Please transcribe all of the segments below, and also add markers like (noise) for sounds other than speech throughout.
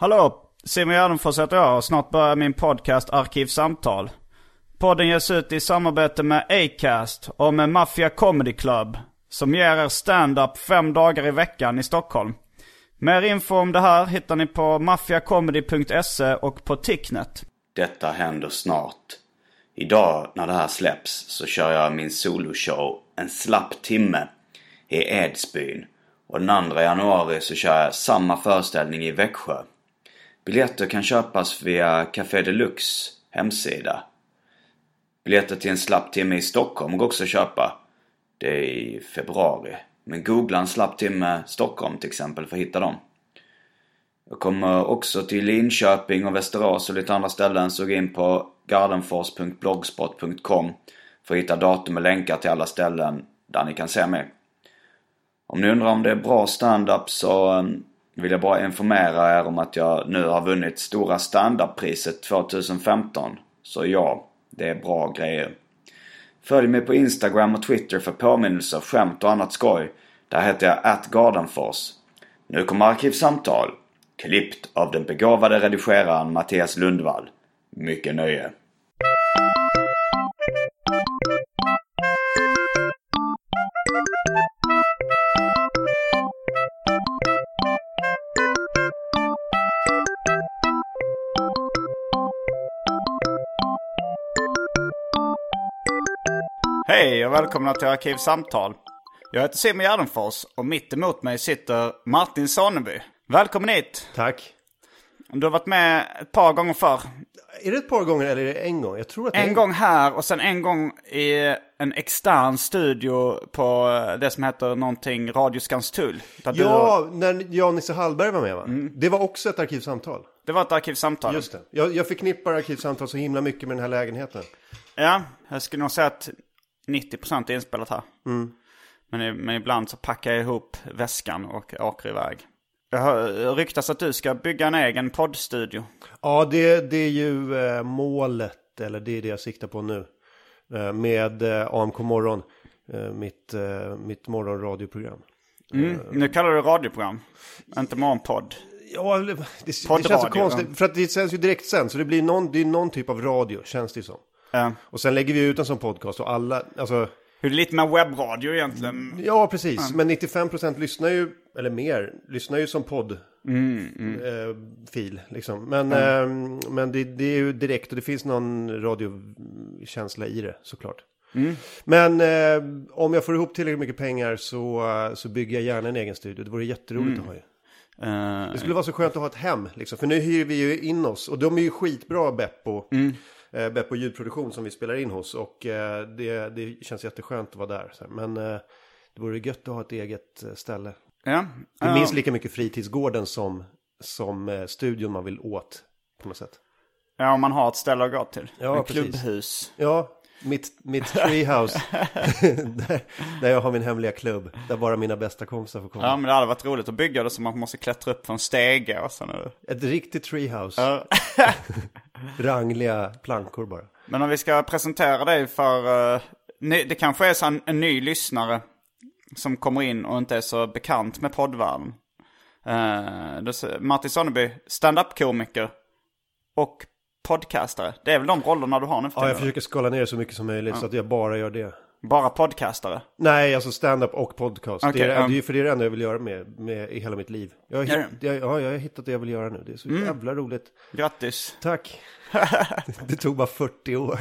Hallå! Simon Gärdenfors heter jag och snart börjar min podcast Arkivsamtal. Podden ges ut i samarbete med Acast och med Mafia Comedy Club. Som ger er stand-up fem dagar i veckan i Stockholm. Mer info om det här hittar ni på maffiacomedy.se och på Ticknet. Detta händer snart. Idag när det här släpps så kör jag min soloshow en slapp timme i Edsbyn. Och den 2 januari så kör jag samma föreställning i Växjö. Biljetter kan köpas via Café Deluxe hemsida. Biljetter till en slapp timme i Stockholm går också att köpa. Det är i februari. Men googla en slapp timme Stockholm till exempel för att hitta dem. Jag kommer också till Linköping och Västerås och lite andra ställen så gå in på gardenfors.blogspot.com för att hitta datum och länkar till alla ställen där ni kan se mig. Om ni undrar om det är bra standup så ehm, vill jag bara informera er om att jag nu har vunnit stora standardpriset 2015. Så ja, det är bra grejer. Följ mig på Instagram och Twitter för påminnelser, skämt och annat skoj. Där heter jag atgardenfors. Nu kommer Arkivsamtal. Klippt av den begåvade redigeraren Mattias Lundvall. Mycket nöje. Och välkomna till Arkivsamtal. Jag heter Simon Gärdenfors och mitt emot mig sitter Martin Soneby. Välkommen hit! Tack. Du har varit med ett par gånger förr. Är det ett par gånger eller är det en gång? Jag tror att är En gång här och sen en gång i en extern studio på det som heter någonting Radio Skanstull. Du och- Ja, när Jan-Nisse Hallberg var med va? Det var också ett arkivsamtal. Det var ett arkivsamtal. Just det. Jag, jag förknippar arkivsamtal så himla mycket med den här lägenheten. Ja, jag skulle nog säga att 90% är inspelat här. Mm. Men, men ibland så packar jag ihop väskan och åker iväg. Jag har ryktas att du ska bygga en egen poddstudio. Ja, det, det är ju eh, målet, eller det är det jag siktar på nu. Eh, med eh, AMK morgon, eh, mitt, eh, mitt morgonradioprogram. Mm. Nu kallar du det radioprogram, inte morgonpodd. Ja, det, det, känns så konstigt. För att det känns ju direkt sen, så det blir någon, det är någon typ av radio, känns det som. Ja. Och sen lägger vi ut en sån podcast och alla, alltså... Hur är det lite med webbradio egentligen? Ja, precis. Men 95% lyssnar ju, eller mer, lyssnar ju som podd. Eh, fil, liksom. Men, eh, men det, det är ju direkt och det finns någon radiokänsla i det, såklart. Men eh, om jag får ihop tillräckligt mycket pengar så, så bygger jag gärna en egen studio. Det vore jätteroligt att ha ju. Eh, Det skulle vara så skönt att ha ett hem, liksom. För nu hyr vi ju in oss. Och de är ju skitbra, Beppo. Eh, Beppo ljudproduktion som vi spelar in hos. Och eh, det, det känns jätteskönt att vara där. Så här. Men eh, det vore gött att ha ett eget eh, ställe. ja. Det är minst lika mycket fritidsgården som, som eh, studion man vill åt. På något sätt. ja, om man har ett ställe att gå till. Ja, precis. klubbhus. Ja, mitt, mitt treehouse. (laughs) där, där jag har min hemliga klubb. Där bara mina bästa kompisar får komma. Ja, men det hade varit roligt att bygga det så man måste klättra upp för en stege och sen... Ett riktigt treehouse. Ja. (laughs) Rangliga plankor bara. Men om vi ska presentera dig för... ny, det kanske är så en, en ny lyssnare som kommer in och inte är så bekant med poddvärlden. Uh, Martin Sonneby, stand-up-komiker och podcastare. Det är väl de rollerna du har nu för Ja, jag försöker skala ner så mycket som möjligt så att jag bara gör det. Bara podcastare? Nej, alltså stand-up och podcast. Okej, det, är, um. det är för det är det enda jag vill göra med, med i hela mitt liv. Jag har, hitt, jag, ja, jag har hittat det jag vill göra nu. Det är så jävla roligt. Grattis. Tack. (laughs) det tog bara 40 år.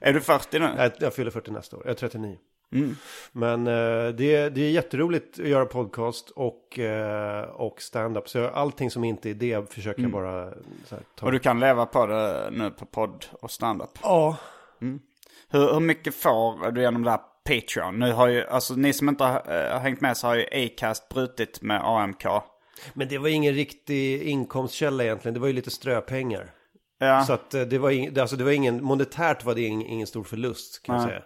Är du 40 nu? Jag, jag fyller 40 nästa år. Jag är 39. Men eh, det, är- det är jätteroligt att göra podcast och, eh, och stand-up. Så allting som inte är det försöker jag bara så här, ta. Och du kan leva på det nu på podd och standup? Ja, Hur, hur mycket får du genom det här Patreon? Nu har ju, alltså ni som inte har, eh, har hängt med så har ju Acast brutit med AMK. men det var ingen riktig inkomstkälla egentligen. Det var ju lite ströpengar. Ja, Så att eh, det var, ing, alltså det var ingen, monetärt var det ing, ingen stor förlust kan jag säga.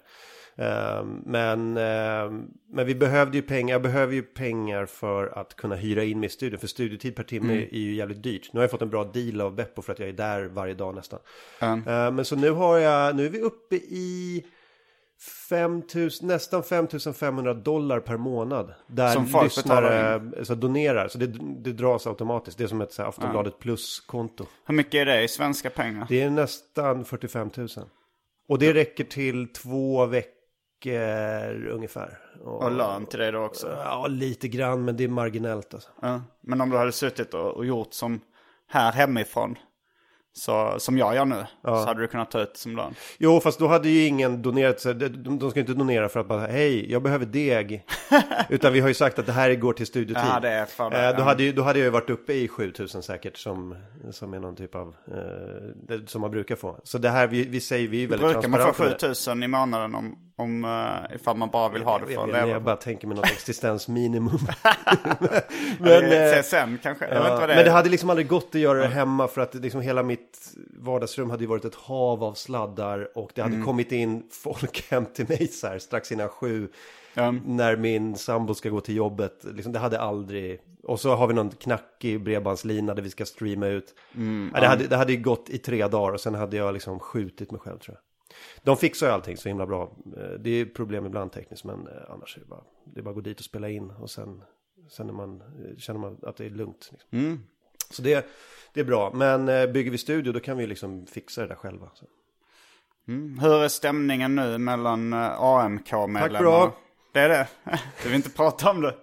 Ehm, men, ehm, men vi behövde ju pengar, jag behöver ju pengar för att kunna hyra in mig i studion. För studiotid per timme Mm. är ju jävligt dyrt. Nu har jag fått en bra deal av Beppo för att jag är där varje dag nästan. Mm. Men så nu har jag, nu är vi uppe i 5 000, nästan 5500 dollar per månad. Där Som lyssnare så donerar. Så det, det dras automatiskt. Det är som ett så här, Aftonbladet plus-konto. hur mycket är det i svenska pengar? Det är nästan 45 000. Och det räcker till två veckor ungefär. Och lön till det då också? Ja, lite grann, men det är marginellt alltså. Ja. Men om du hade suttit och, och gjort som här hemifrån, så, som jag gör nu, så hade du kunnat ta ut som lön. Jo, fast då hade ju ingen donerat. Så de, de ska inte donera för att bara, hej, jag behöver deg. (laughs) Utan vi har ju sagt att det här går till studiotid. Ja, det är för det, eh, då, ja. hade ju, då hade jag ju varit uppe i 7000 säkert, som, som är någon typ av, eh, som man brukar få. Så det här, vi, vi säger, vi är väldigt Brukar man få transparenta med det. 7000 i månaden om, om uh, ifall man bara vill ha det för Jag, att jag, jag, leva? bara tänker mig något existensminimum. (laughs) Men, eh, CSN kanske? Ja, det men det är. hade liksom aldrig gått att göra det hemma för att det liksom hela mitt vardagsrum hade ju varit ett hav av sladdar och det hade Mm. kommit in folk (laughs) hem till mig så här strax innan sju Ja. när min sambo ska gå till jobbet. Liksom, det hade aldrig... Och så har vi någon knackig bredbandslina där vi ska streama ut. Mm, det, hade, det hade ju gått i tre dagar och sen hade jag liksom skjutit mig själv tror jag. De fixar ju allting så himla bra. Eh, Det är problem ibland tekniskt men eh, annars är det bara, det är bara att gå dit och spela in och sen, sen är man, eh, känner man att det är lugnt. Liksom. Mm. Så det, det är bra. Men bygger vi studio då kan vi liksom fixa det där själva. Så. Hur är stämningen nu mellan AMK-medlemmarna? Tack bra. Det är det? (laughs) Du vill inte prata om det?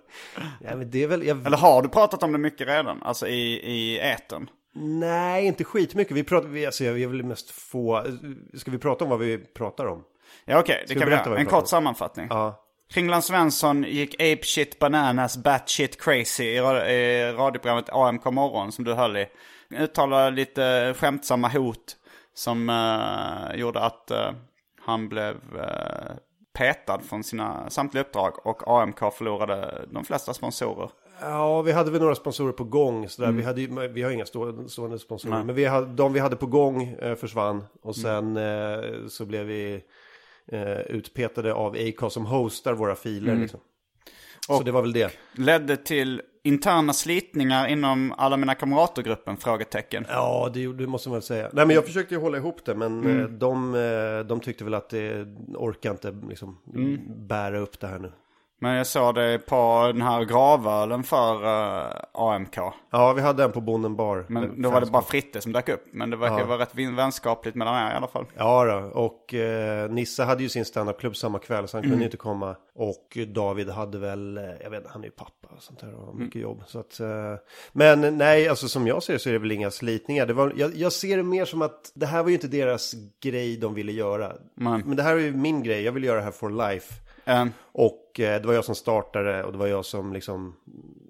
Ja, men det är väl, jag, Eller har du pratat om det mycket redan? Alltså i, i etern? Nej, inte skitmycket. Vi pratar, vi, alltså jag vill mest få, ska vi prata om vad vi pratar om? Ja okej, det Ska vi kan vi göra. En kort om? sammanfattning. Ja. Kringland Svensson gick ape shit bananas batshit crazy i, i radioprogrammet AMK morgon som du höll i. Uttalade lite skämtsamma hot som eh, gjorde att eh, han blev uh, petad från sina samtliga uppdrag och AMK förlorade de flesta sponsorer. Ja, vi hade väl några sponsorer på gång. Så där. Mm. vi, hade, vi har inga stå- stående sponsorer. Men vi hade, de vi hade på gång eh, försvann. Och Mm. sen eh, så blev vi eh, utpetade av Acast som hostar våra filer. Mm. Liksom. så det var väl det. Ledde till interna slitningar inom alla mina kamrater-gruppen? Frågetecken. Ja, det, det måste man väl säga. Nej, men jag försökte ju hålla ihop det. Men Mm. eh, de, eh, de tyckte väl att det orkar inte liksom, Mm. bära upp det här nu. Men jag såg det på den här gravölen för eh, AMK. Ja, vi hade en på Bonden bar. Men då var det bara Fritte som dök upp. Men det verkar vara rätt vänskapligt mellan er i alla fall. Ja då, och eh, Nissa hade ju sin standupklubb samma kväll så han kunde inte komma. Och David hade väl, eh, jag vet inte, han är ju pappa och sånt där och har mycket jobb. Så att, eh, men nej, alltså som jag ser det så är det väl inga slitningar. Det var, jag, jag ser det mer som att det här var ju inte deras grej de ville göra. Nej. Men det här är ju min grej, jag vill göra det här for life. Eh, Och eh, det var jag som startade och det var jag som liksom,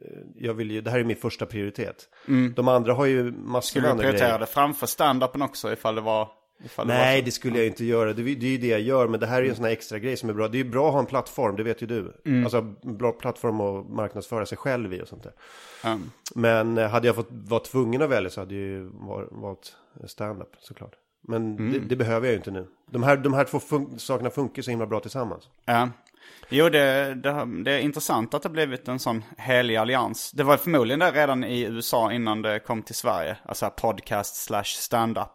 eh, jag vill ju, det här är min första prioritet. De andra har ju massor skulle med du andra prioritera grejer. det framför stand-upen också ifall det var... Ifall det var Nej, så? det skulle jag inte göra. Det, det är ju det jag gör, men det här är ju en sån här extra grej som är bra. Det är ju bra att ha en plattform, det vet ju du. Alltså en bra plattform att marknadsföra sig själv i och sånt där. Mm. Men eh, hade jag fått vara tvungen att välja så hade jag ju var- valt stand-up såklart. Men det, det behöver jag ju inte nu. De här, de här två fun- sakerna funkar så himla bra tillsammans. Ja. Jo, det, det, det är intressant att det blivit en sån helig allians. Det var förmodligen det redan i USA innan det kom till Sverige. Alltså podcast slash stand-up.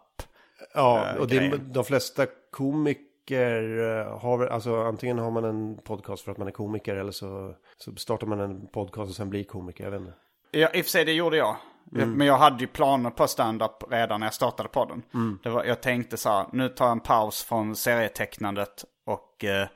Ja, eh, och det, de flesta komiker eh, har alltså antingen har man en podcast för att man är komiker eller så, så startar man en podcast och sen blir komiker, jag vet inte. Ja, i och för sig det gjorde jag. Men jag hade ju planer på stand-up redan när jag startade podden. Det var, jag tänkte så här, nu tar jag en paus från serietecknandet och eh,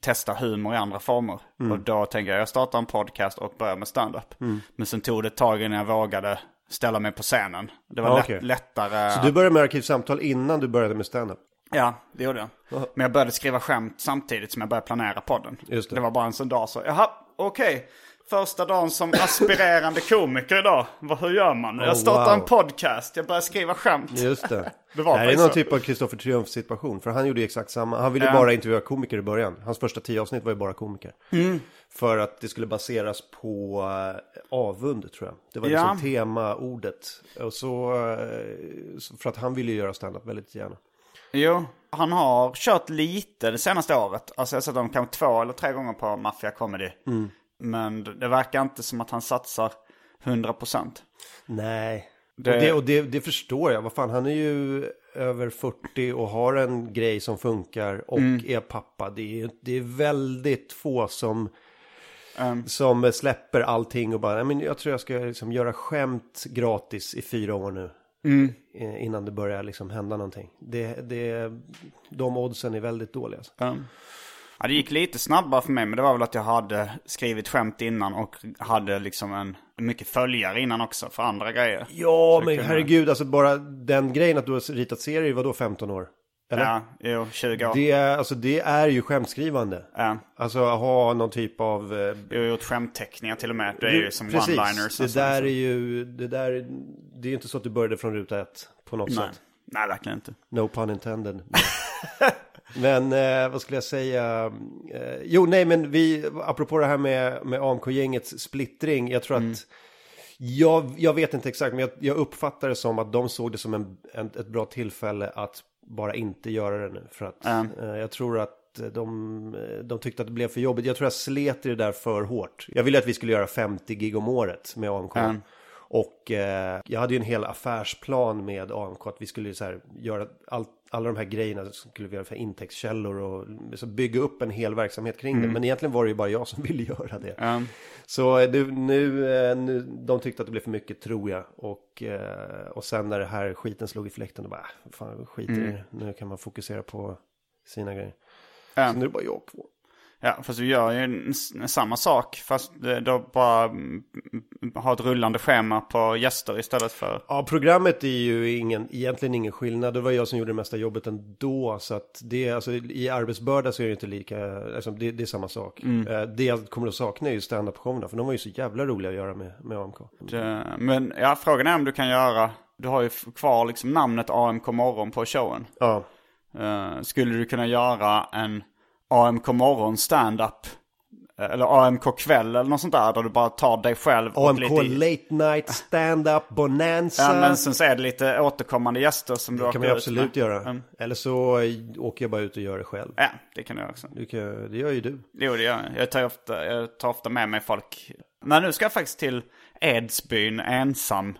testar humor i andra former. Och då tänker jag, jag startar en podcast och börjar med stand-up. Men sen tog det ett tag innan jag vågade ställa mig på scenen. Det var Ja, lätt, lättare. Så du började med Arkivsamtal innan du började med stand-up? Ja, det gjorde jag. Men jag började skriva skämt samtidigt som jag började planera podden. Just det. var bara en sån dag så, jaha, okej. Första dagen som aspirerande komiker idag. Vad, hur gör man? Jag Oh, startar wow. en podcast, jag börjar skriva skämt. Just det. (laughs) Det var här är någon typ av Kristoffer Triumf situation. För han gjorde exakt samma. Han ville Ja. bara intervjua komiker i början. Hans första tio avsnitt var ju bara komiker. Mm. För att det skulle baseras på eh, avund tror jag. Det var Ja. liksom temaordet. Och så, eh, så för att han ville ju göra stand-up väldigt gärna. Jo, han har kört lite det senaste året. Alltså jag har sett honom kanske två eller tre gånger på Mafia Comedy. Mm. Men det verkar inte som att han satsar 100%. Nej. Det- Och, det, och det, det förstår jag. Vad fan, han är ju över 40 och har en grej som funkar och Mm. är pappa. Det är, det är väldigt få som, Um, som släpper allting och bara, "Nej, men jag tror jag ska liksom göra skämt gratis i fyra år nu. Mm. Innan det börjar liksom hända någonting. Det, det, de oddsen är väldigt dåliga. Alltså. um. Ja, det gick lite snabbare för mig, men det var väl att jag hade skrivit skämt innan och hade liksom en mycket följare innan också för andra grejer. Ja, Så men kunde- herregud, alltså bara den grejen att du har ritat serier var då 15 år. Eller? Ja, jo, 20 år. Det, är- alltså, det är ju skämtskrivande. Ja. Alltså ha någon typ av... eh, Jag har gjort skämtteckningar till och med. Det är ju som one-liners. Det så. där är ju, det där, det är ju inte så att du började från ruta ett på något Nej. sätt. Nej, verkligen inte. No pun intended. (laughs) men eh, vad skulle jag säga? Eh, jo, nej, men vi, apropå det här med, med AMK-gängets splittring. Jag tror Mm. att, jag, jag vet inte exakt, men jag, jag uppfattar det som att de såg det som en, en, ett bra tillfälle att bara inte göra det nu. För att Mm. eh, jag tror att de, de tyckte att det blev för jobbigt. Jag tror jag slet i det där för hårt. Jag ville att vi skulle göra 50 gig om året med AMK. Mm. Och eh, jag hade ju en hel affärsplan med AMK att vi skulle så här, göra allt, alla de här grejerna som skulle vi göra för intäktskällor och så bygga upp en hel verksamhet kring det. Men egentligen var det ju bara jag som (laughs) ville göra det. Mm. Så eh, nu, nu, eh, nu, de tyckte att det blev för mycket tror jag. Och, eh, och sen när det här skiten slog i fläkten, då bara, "Äh, fan skit i det. Nu kan man fokusera på sina grejer. Så nu är det bara jag kvar. Ja, fast du gör ju samma sak. Fast det- då bara mm, ha ett rullande schema på gäster istället för... Ja, programmet är ju ingen, egentligen ingen skillnad. Det var jag som gjorde det mesta jobbet ändå. Så att det, alltså, i arbetsbörda så är det inte lika, alltså, det, det är samma sak. Eh, Det jag kommer att sakna är ju stand-up-showerna. För de var ju så jävla roliga att göra med, med AMK. Det, men ja, frågan är om du kan göra... Du har ju kvar liksom namnet AMK morgon på showen. Ja, Eh, skulle du kunna göra en AMK morgon stand-up? Eller AMK kväll eller något sånt där. Där du bara tar dig själv AMK lite... Late Night Stand-Up Bonanza. Ja, men sen så är det lite återkommande gäster som du det kan man absolut göra. Mm. Eller så åker jag bara ut och gör det själv. Ja, det kan du också. Du kan, det gör ju du. Jo, det gör jag. Jag tar, ofta, jag tar ofta med mig folk. Men nu ska jag faktiskt till Edsbyn ensam.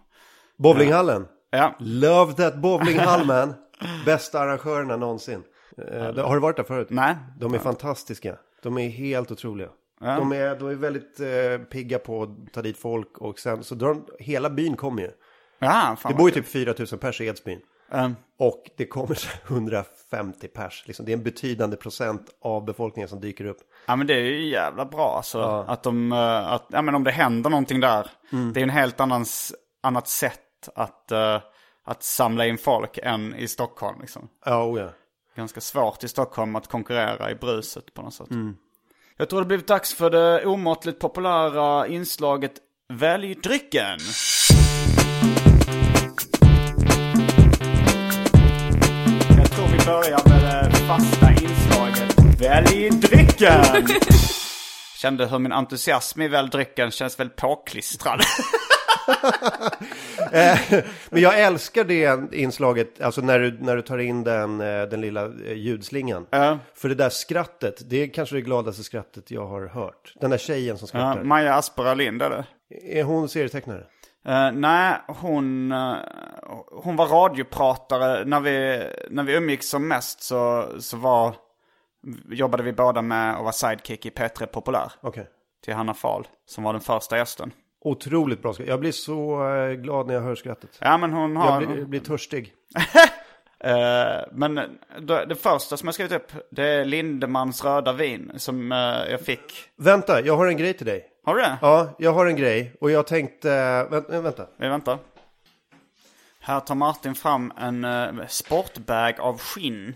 Bowlinghallen. Ja, Love that bowlinghall man. (laughs) Bästa arrangörerna någonsin. Eh, har du varit där förut? nej. De är fantastiska. De är helt otroliga. De, är, de är väldigt eh, pigga på att ta dit folk och sen så drar de, hela byn kommer ju. Ja, fan Det bor ju typ 4000 pers i Edsbyn. Um, Och det kommer så här 150 pers. Liksom. Det är en betydande procent av befolkningen som dyker upp. ja, men det är ju jävla bra alltså. Att de, eh, att, ja men om det händer någonting där. Mm. Det är en helt annan, s- annat sätt att, eh, att samla in folk än i Stockholm liksom. Ja, oh ja. Ganska svårt i Stockholm att konkurrera i bruset på något sätt. Jag tror det blivit dags för det omåttligt populära inslaget Välj drycken. Jag tror vi börjar med det fasta inslaget Välj drycken! (laughs) Kände hur min entusiasm i Välj drycken känns väldigt påklistrad. (laughs) (laughs) Men jag älskar det inslaget, alltså när du, när du tar in den, eh, den lilla eh, ljudslingan. Ja. För det där skrattet, det är kanske det gladaste skrattet jag har hört. Den där tjejen som skrattar. Maja Aspera Lind är det. Är hon serietecknare? Eh, nej, hon, eh, hon var radiopratare. När vi, när vi umgicks som mest så, så var, jobbade vi båda med och var sidekick i P3 Populär. Okej. Till Hanna Fahl, som var den första gästen. Otroligt bra skratt. Jag blir så eh, glad när jag hör skrattet. Ja men hon har... Jag blir, blir törstig. (laughs) Eh, men det, det första som jag skrivit upp, det är Lindemans röda vin som eh, jag fick. Vänta, jag har en grej till dig. Har du det? Ja, jag har en grej och jag tänkte... Vä- vänta. Vi väntar. Här tar Martin fram en sportbag av skinn.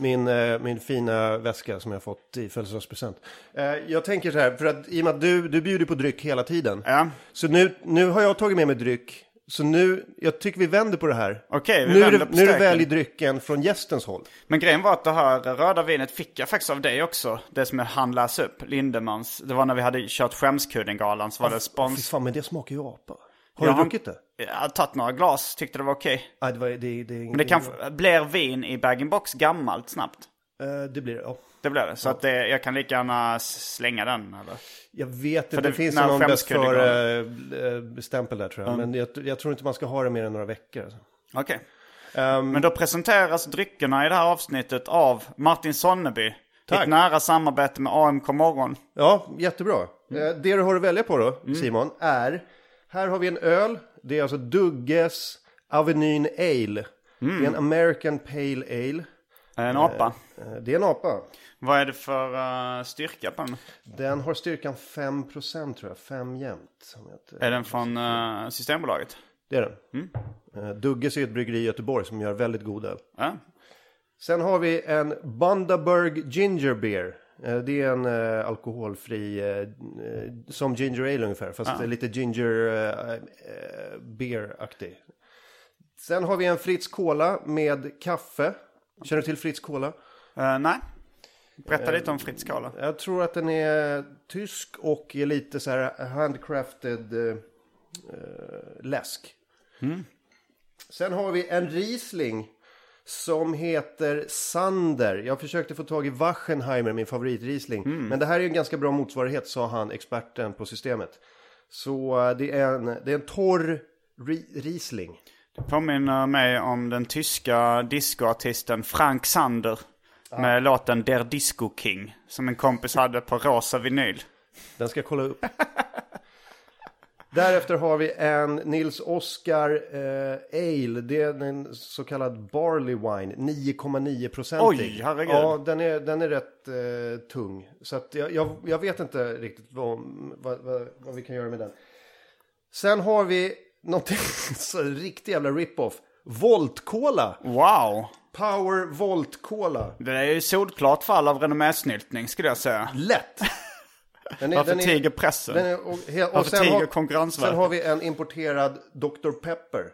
Min, eh, min fina väska som jag fått i födelsedagspresent. Eh, jag tänker så här, för att i och med att du, du bjuder på dryck hela tiden. Ja. Så nu, nu har jag tagit med mig dryck. Så nu, jag tycker vi vänder på det här. Okej, vi nu är vänder det, på nu är det steken. väl i drycken från gästens håll. Men grejen var att det här röda vinet fick jag faktiskt av dig också. Det som jag hann läsa upp, Lindemans. Det var när vi hade kört Skämskudden-galan så var det Fy spons. fan, men det smakar ju apa. Har Jag du druckit det? Jag har tagit några glas, tyckte det var okej. Nej, det, var, det, det, Men det kan, blir vin i bag-in-box gammalt snabbt? Eh, det blir det, ja. Det blir det. Så att det, jag kan lika gärna slänga den eller? Jag vet inte, För det, det- finns någon bäst skämskudde före äh, stämpel där tror jag. Men jag, jag tror inte man ska ha det mer än några veckor. Alltså. Okej. Ehm, Men då presenteras dryckerna i det här avsnittet av Martin Sonneby. Tack. Ett nära samarbete med AMK Morgon. Ja, jättebra. Mm. Eh, Det du har att välja på då, Simon, är... Här har vi en öl. Det är alltså Dugges Avenyn Ale. Mm. Det är en American Pale Ale. En apa. Eh, Det är en apa. Vad är det för eh, styrka på den? Den har styrkan 5% tror jag. 5 jämnt. Är den från eh, Systembolaget? Det är den. Mm. Eh, Dugges är ett bryggeri i Göteborg som gör väldigt god öl. Ja. Sen har vi en Bundaberg Ginger Beer. Eh, Det är en eh, alkoholfri, eh, som ginger ale ungefär, fast är lite ginger eh, beer-aktig. Sen har vi en Fritz Cola med kaffe. Känner du till Fritz Cola? Eh, nej. Berätta lite om Fritz Cola. Jag tror att den är tysk och är lite så här handcrafted läsk. Sen har vi en Riesling som heter Sander. Jag försökte få tag i Wachenheimer, min favorit-Riesling. Men det här är en ganska bra motsvarighet, sa han, experten på systemet. Så eh, det är en, det är en torr ri- Riesling. Det påminner mig om den tyska discoartisten Frank Sander. Med låten Der Disco King. Som en kompis hade på rosa vinyl. Den ska jag kolla upp. (laughs) Därefter har vi en Nils Oskar eh, Ale. Det är en så kallad Barley Wine. 9,9 procentig. Oj, herregud. Ja, den är, den är rätt eh, tung. Så att jag, jag, jag vet inte riktigt vad, vad, vad, vad vi kan göra med den. Sen har vi någonting (laughs) så riktigt jävla rip-off. Volt Cola. Wow! Power Volt Cola. Det är ju solklart fall av renommésnyltning skulle jag säga. Lätt. (laughs) Den är, Varför den är- tiger pressen? Den är, och, he, och Varför sen, tiger har, Konkurrensverket? sen har vi en importerad Dr. Pepper.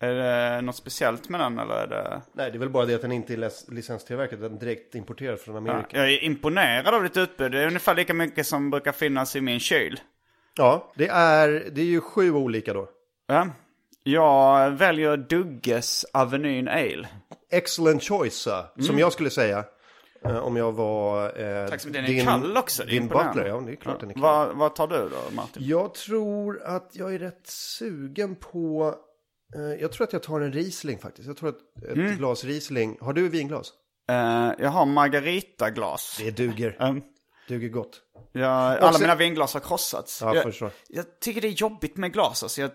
Är det något speciellt med den eller är det... Nej, det är väl bara det att den inte är licens- licenstillverkad. Den är direkt importerad från Ja, Amerika. jag är imponerad av ditt utbud. Det är ungefär lika mycket som brukar finnas i min kyl. Ja, det är, det är ju sju olika då. Ja. Jag väljer Dugges Avenyn Ale. Excellent choice, som jag skulle säga. Eh, om jag var eh, Tack så mycket. Den är kall också. Det är din butler. Ja, det är klart den är kall. Vad, vad tar du då Martin? Jag tror att jag är rätt sugen på... Eh, jag tror att jag tar en Riesling faktiskt. Jag tror att ett Mm. glas Riesling. Har du vinglas? Eh, jag har margaritaglas. Det duger. Um, Duger gott. jag, alla sen- mina vinglas har krossats. Ja, jag, jag tycker det är jobbigt med glas. Alltså, jag,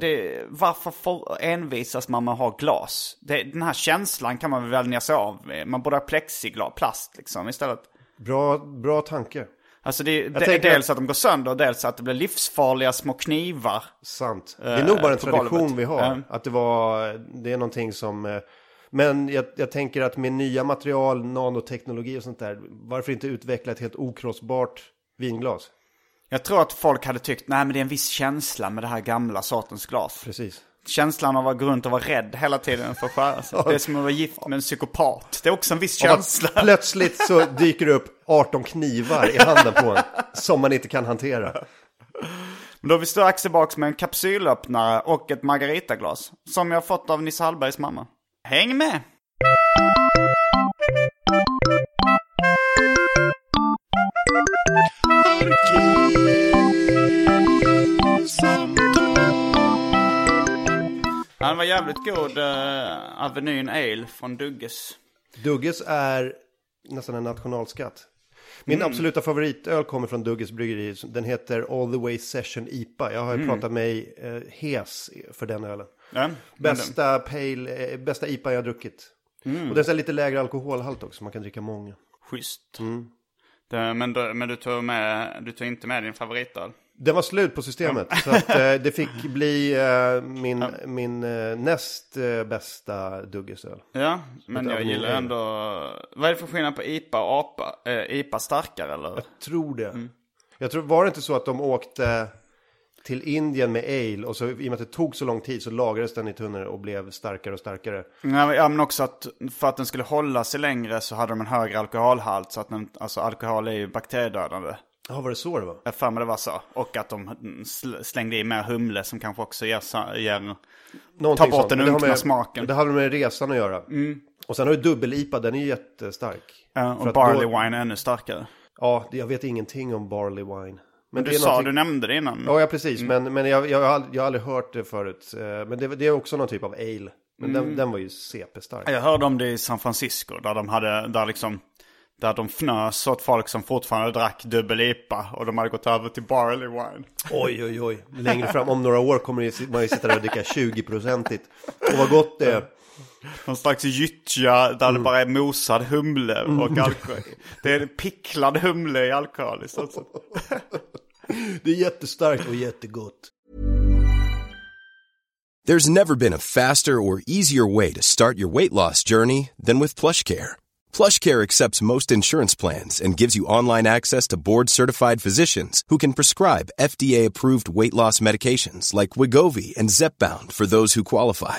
det, varför får, envisas man med att ha glas? Det, den här känslan kan man väl vänja sig av med. Man borde ha plexiglas, plast liksom istället. Bra, bra tanke. Alltså det, det är tänker dels att de går sönder, dels att det blir livsfarliga små knivar. Sant. Det är nog bara en tradition golvet. vi har. Ja. Att det var, det är någonting som... Men jag, jag tänker att med nya material, nanoteknologi och sånt där. Varför inte utveckla ett helt okrossbart vinglas? Jag tror att folk hade tyckt, nej men det är en viss känsla med det här gamla sortens glas. Precis. Känslan av att gå runt och vara rädd hela tiden för att skära sig. Det är som att vara gift med en psykopat. Det är också en viss känsla. Plötsligt så dyker det upp 18 knivar i handen på en. Som man inte kan hantera. Men då har vi strax tillbaka med en kapsylöppnare och ett margaritaglas. Som jag fått av Nisse Hallbergs mamma. Häng med! Den var jävligt god, uh, Avenyn Ale från Dugges. Dugges är nästan en nationalskatt. Min absoluta favoritöl kommer från Dugges bryggeri. Den heter All the way Session IPA. Jag har ju pratat mig eh, hes för den ölen. Ja, Bästa, pale, eh, bästa IPA jag har druckit. Och den är lite lägre alkoholhalt också, man kan dricka många. det- Schysst. Det, men du, men du, tog med, du tog inte med din favoritöl? Den var slut på systemet, så att, eh, det fick (laughs) bli eh, min, min eh, näst eh, bästa Duggesöl. Ja, men jag gillar ändå... Vad är det för skillnad på IPA och APA? Eh, IPA starkare eller? Tror det. Jag tror, var det inte så att de åkte till Indien med ale och så i och med att det tog så lång tid så lagrades den i tunnor och blev starkare och starkare. Ja, men- också att för att den skulle hålla sig längre så hade de en högre alkoholhalt. Så att den, alltså alkohol är ju bakteriedödande. Ja, var det så det var? Jag för mig det var så. Och att de sl- slängde i mer humle som kanske också ger, ger Någonting Ta bort den unkna smaken. Det hade med resan att göra. Och sen har du dubbel-IPA, den är ju jättestark. Ja, och barley då- wine är ännu starkare. Ja, jag vet ingenting om barley wine. Men Du sa, någonting- du nämnde det innan. Ja, ja precis. Men, men jag, jag, har aldrig, jag har aldrig hört det förut. Eh, Men det, det är också någon typ av ale. Men den, den var ju CP-stark. Jag hörde om det i San Francisco där de hade, där liksom, där de fnös åt folk som fortfarande drack dubbel-IPA och de hade gått över till barley wine. Oj, oj, oj. Längre fram, om några år kommer man ju sitta där och dricka (laughs) 20-procentigt. Och vad gott det är. Någon slags gyttja där det bara är mosad humle och alkohol. Det är picklad humle i alkohol i stort sett. (laughs) Det är jättestarkt och jättegott. There's never been a faster or easier way to start your weight loss journey than with PlushCare. PlushCare accepts most insurance plans and gives you online access to board-certified physicians who can prescribe FDA-approved weight loss medications like Wigovi and Zepbound for those who qualify.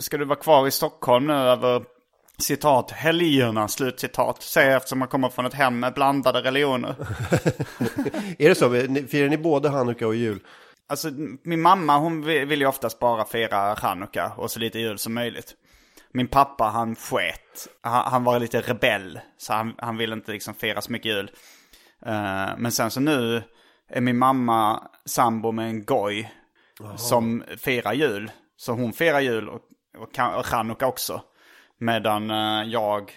Ska du vara kvar i Stockholm nu över citat helgerna, slutcitat. Säger eftersom man kommer från ett hem med blandade religioner. (laughs) Är det så? Firar ni både Hanukka och jul? Alltså min mamma hon vi- vill ju oftast bara fira chanukka och så lite jul som möjligt. Min pappa han sket. Han, han var lite rebell. Så han, han ville inte liksom fira så mycket jul. Eh, men sen så nu är min mamma sambo med en goj. Som firar jul. Så hon firar jul och, och, och chanukka också. Medan eh, jag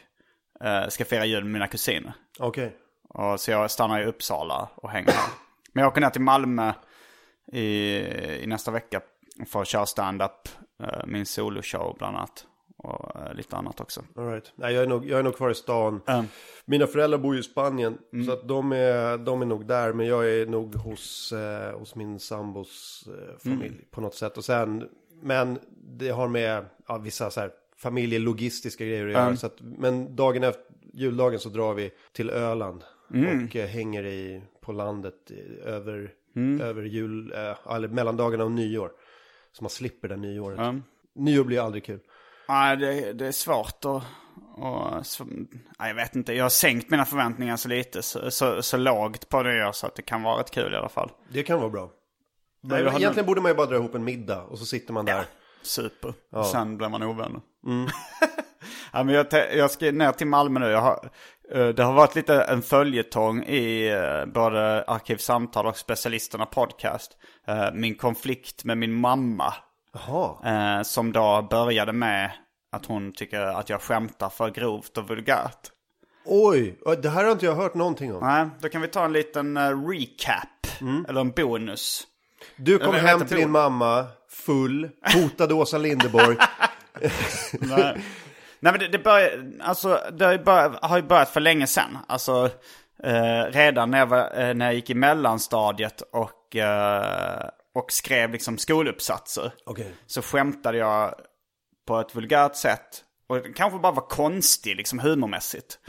eh, ska fira jul med mina kusiner. Okej. Och så jag stannar i Uppsala och hänger här. Men jag åker ner till Malmö i, i nästa vecka för att köra stand-up. eh, Min soloshow bland annat. Och lite annat också. All right. Nej, jag är, nog, jag är nog kvar i stan. Mm. Mina föräldrar bor ju i Spanien. Så att de, är, de är nog där. Men jag är nog hos, eh, hos min sambos eh, familj på något sätt. Och sen, men det har med ja, vissa så här familjelogistiska grejer att göra. Så att, men dagen efter, juldagen så drar vi till Öland. Och eh, hänger i, på landet över, över jul, eh, eller mellandagarna och nyår. Så man slipper det nyåret. Mm. Nyår blir aldrig kul. Nej, det, det är svårt att... Och, så, nej, jag vet inte, jag har sänkt mina förväntningar så lite, så, så, så lågt på det jag så att det kan vara rätt kul i alla fall. Det kan vara bra. Nej, har egentligen borde man ju bara dra ihop en middag och så sitter man där. super. Sen blev man ovänner. (laughs) ja, men jag, jag ska ner till Malmö nu. Jag har, eh, det har varit lite en följetong i eh, både Arkivsamtal och Specialisterna podcast. Eh, Min konflikt med min mamma. Jaha. Eh, Som då började med att hon tycker att jag skämtar för grovt och vulgärt. Oj, det här har inte jag hört någonting om. Nej, då kan vi ta en liten recap. Eller en bonus. Du kom hem till din mamma full, hotade Åsa Linderborg. (laughs) Nej. Nej men det, det, började, alltså, det har ju börjat, har ju börjat för länge sedan. Alltså eh, redan när jag, var, eh, när jag gick i mellanstadiet och, eh, och skrev liksom skoluppsatser. Okej. Så skämtade jag på ett vulgärt sätt. Och det kanske bara var konstig liksom humormässigt.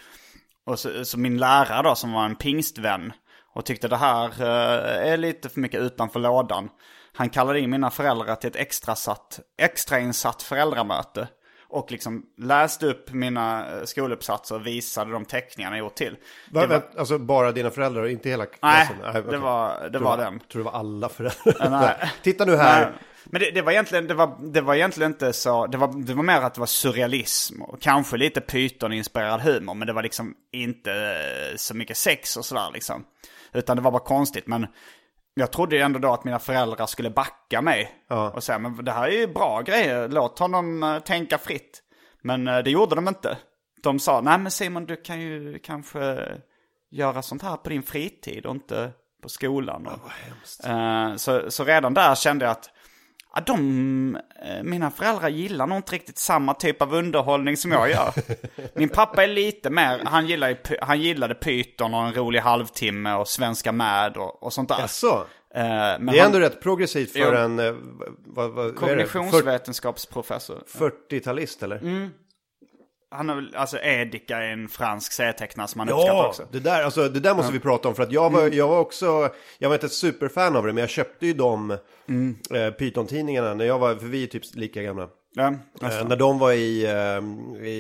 Och så, så min lärare då som var en pingstvän och tyckte det här eh, är lite för mycket utanför lådan. Han kallade in mina föräldrar till ett extrasatt, extrainsatt föräldramöte. Och liksom läste upp mina eh, skoluppsatser och visade de teckningarna jag gjort till. Va, Det var- va, Alltså bara dina föräldrar och inte hela Nej, klassen? det okej. var, det Tror var det den. Tror det var alla föräldrar? (laughs) nej. Titta nu här. Nej, Men det, det, var egentligen, det, var, det var egentligen inte så, det var, det var mer att det var surrealism och kanske lite pyton-inspirerad humor. Men det var liksom inte eh, så mycket sex och sådär liksom. Utan det var bara konstigt. Men jag trodde ju ändå då att mina föräldrar skulle backa mig. Ja. Och säga, men det här är ju bra grejer, låt honom eh, tänka fritt. Men eh, det gjorde de inte. De sa, nej men Simon du kan ju kanske göra sånt här på din fritid och inte på skolan. Och, Eh, så, så redan där kände jag att ja, de, eh, mina föräldrar gillar nog inte riktigt samma typ av underhållning som jag gör. (laughs) Min pappa är lite mer, han, gillar han gillade Python och en rolig halvtimme och Svenska med och, och sånt där. Jaså? Eh, men Det är han- ändå rätt progressivt för Jo. en, eh, vad, vad, vad Kognitionsvetenskapsprofessor. 40-talist eller? Mm. Han har väl, alltså Edika är en fransk serietecknare som han uppskattar Ja, också. det där, alltså, det där måste vi prata om för att jag var, Mm. jag var också, jag var inte ett superfan av det men jag köpte ju de Mm. eh, Python-tidningarna när jag var, för vi är typ lika gamla. Ja, Eh, när de var i, eh, i,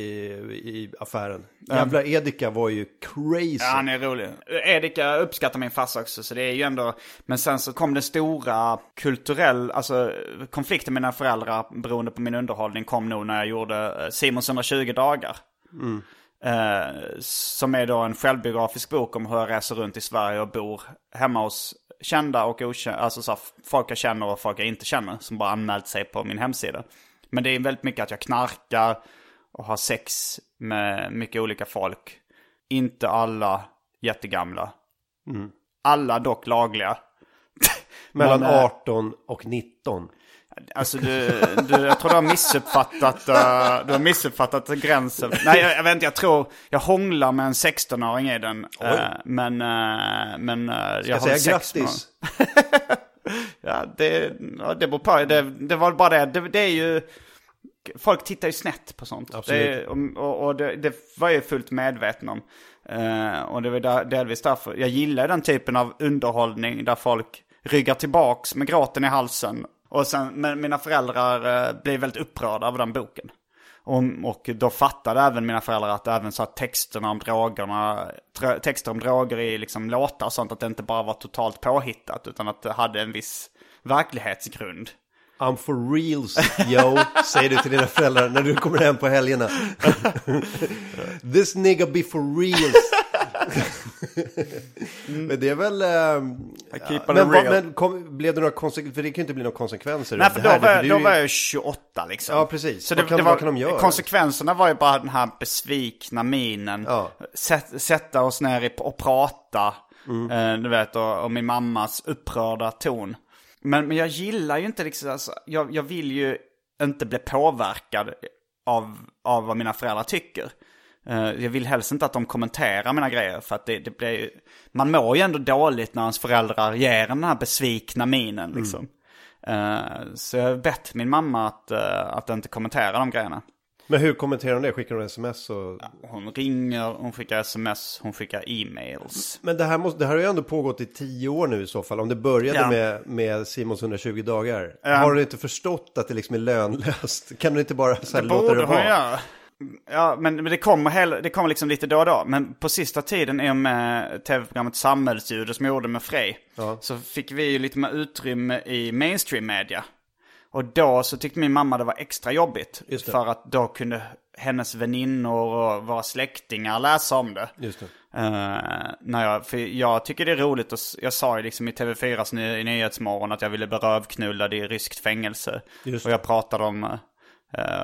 i affären. Jävla Edika var ju crazy. Ja, han är rolig. Edika uppskattar min farsa också, så det är ju ändå... Men sen så kom det stora kulturell, alltså konflikten med mina föräldrar beroende på min underhållning kom nog när jag gjorde eh, Simons 120 dagar. Eh, som är då en självbiografisk bok om hur jag reser runt i Sverige och bor hemma hos kända och okända, alltså så folk jag känner och folk jag inte känner som bara anmält sig på min hemsida. Men det är väldigt mycket att jag knarkar och har sex med mycket olika folk. Inte alla jättegamla. Alla dock lagliga. (laughs) Mellan Men, eh, 18 och 19. Alltså du, du, jag tror du har missuppfattat, eh, du har missuppfattat gränsen. Nej, jag, jag vet inte, jag tror, jag hånglar med en 16-åring i den. eh, men, eh, men eh, jag Jag har säger sex med grattis. (laughs) Ja, det, ja, det beror på. Det, det var bara det. det. Det är ju... Folk tittar ju snett på sånt. Absolut. Det, och och, det, det var jag ju fullt medveten om. Eh, och det var där, delvis därför. Jag gillar den typen av underhållning där folk ryggar tillbaks med gråten i halsen. Och sen, men mina föräldrar uh, blev väldigt upprörda av den boken. Och, och då fattade även mina föräldrar att även så att texterna om drogerna, texter om droger i liksom låtar och sånt, att det inte bara var totalt påhittat utan att det hade en viss verklighetsgrund. I'm for reals, yo, säger du till dina föräldrar när du kommer hem på helgerna. (laughs) This nigga be for reals. Men det är väl... keep it men vad- men kom, blev det några konsekvenser? För det kan ju inte bli några konsekvenser. Nej, för då här, var, jag, då ju- var jag 28 liksom. Ja, precis. Så Vad det, kan- det var, vad kan de göra? Konsekvenserna var ju bara den här besvikna minen. Ja. Sätt, sätta oss ner och prata. Mm. Eh, du vet, och, och min mammas upprörda ton. Men, men jag gillar ju inte liksom, alltså, jag, jag vill ju inte bli påverkad av, av vad mina föräldrar tycker. Eh, jag vill helst inte att de kommenterar mina grejer för att det, det blir ju- Man mår ju ändå dåligt när ens föräldrar ger en den här besvikna minen liksom. Eh, så jag har bett min mamma att, eh, att inte kommentera de grejerna. Men hur kommenterar de det? Skickar de sms och... Hon ringer, hon skickar sms, hon skickar e-mails. Men det här, måste, det här har ju ändå pågått i tio år nu i så fall. Om det började Ja. med, med Simons 120 dagar. Ja. Har du inte förstått att det liksom är lönlöst? (laughs) Kan du inte bara så här, Det låta det hon vara? Ja, men, men det kommer, hel, det kommer liksom lite då och då. Men på sista tiden i och med tv-programmet Samhällsljud som jag gjorde med Frej. Så fick vi ju lite mer utrymme i mainstream media. Och då så tyckte min mamma det var extra jobbigt. Det. För att då kunde hennes väninnor och våra släktingar läsa om det. Just det. Eh, när jag, för jag tycker det är roligt, och jag sa ju liksom i TV4s ny, i Nyhetsmorgon att jag ville bli rövknullad i ryskt fängelse. Just och jag pratade om uh,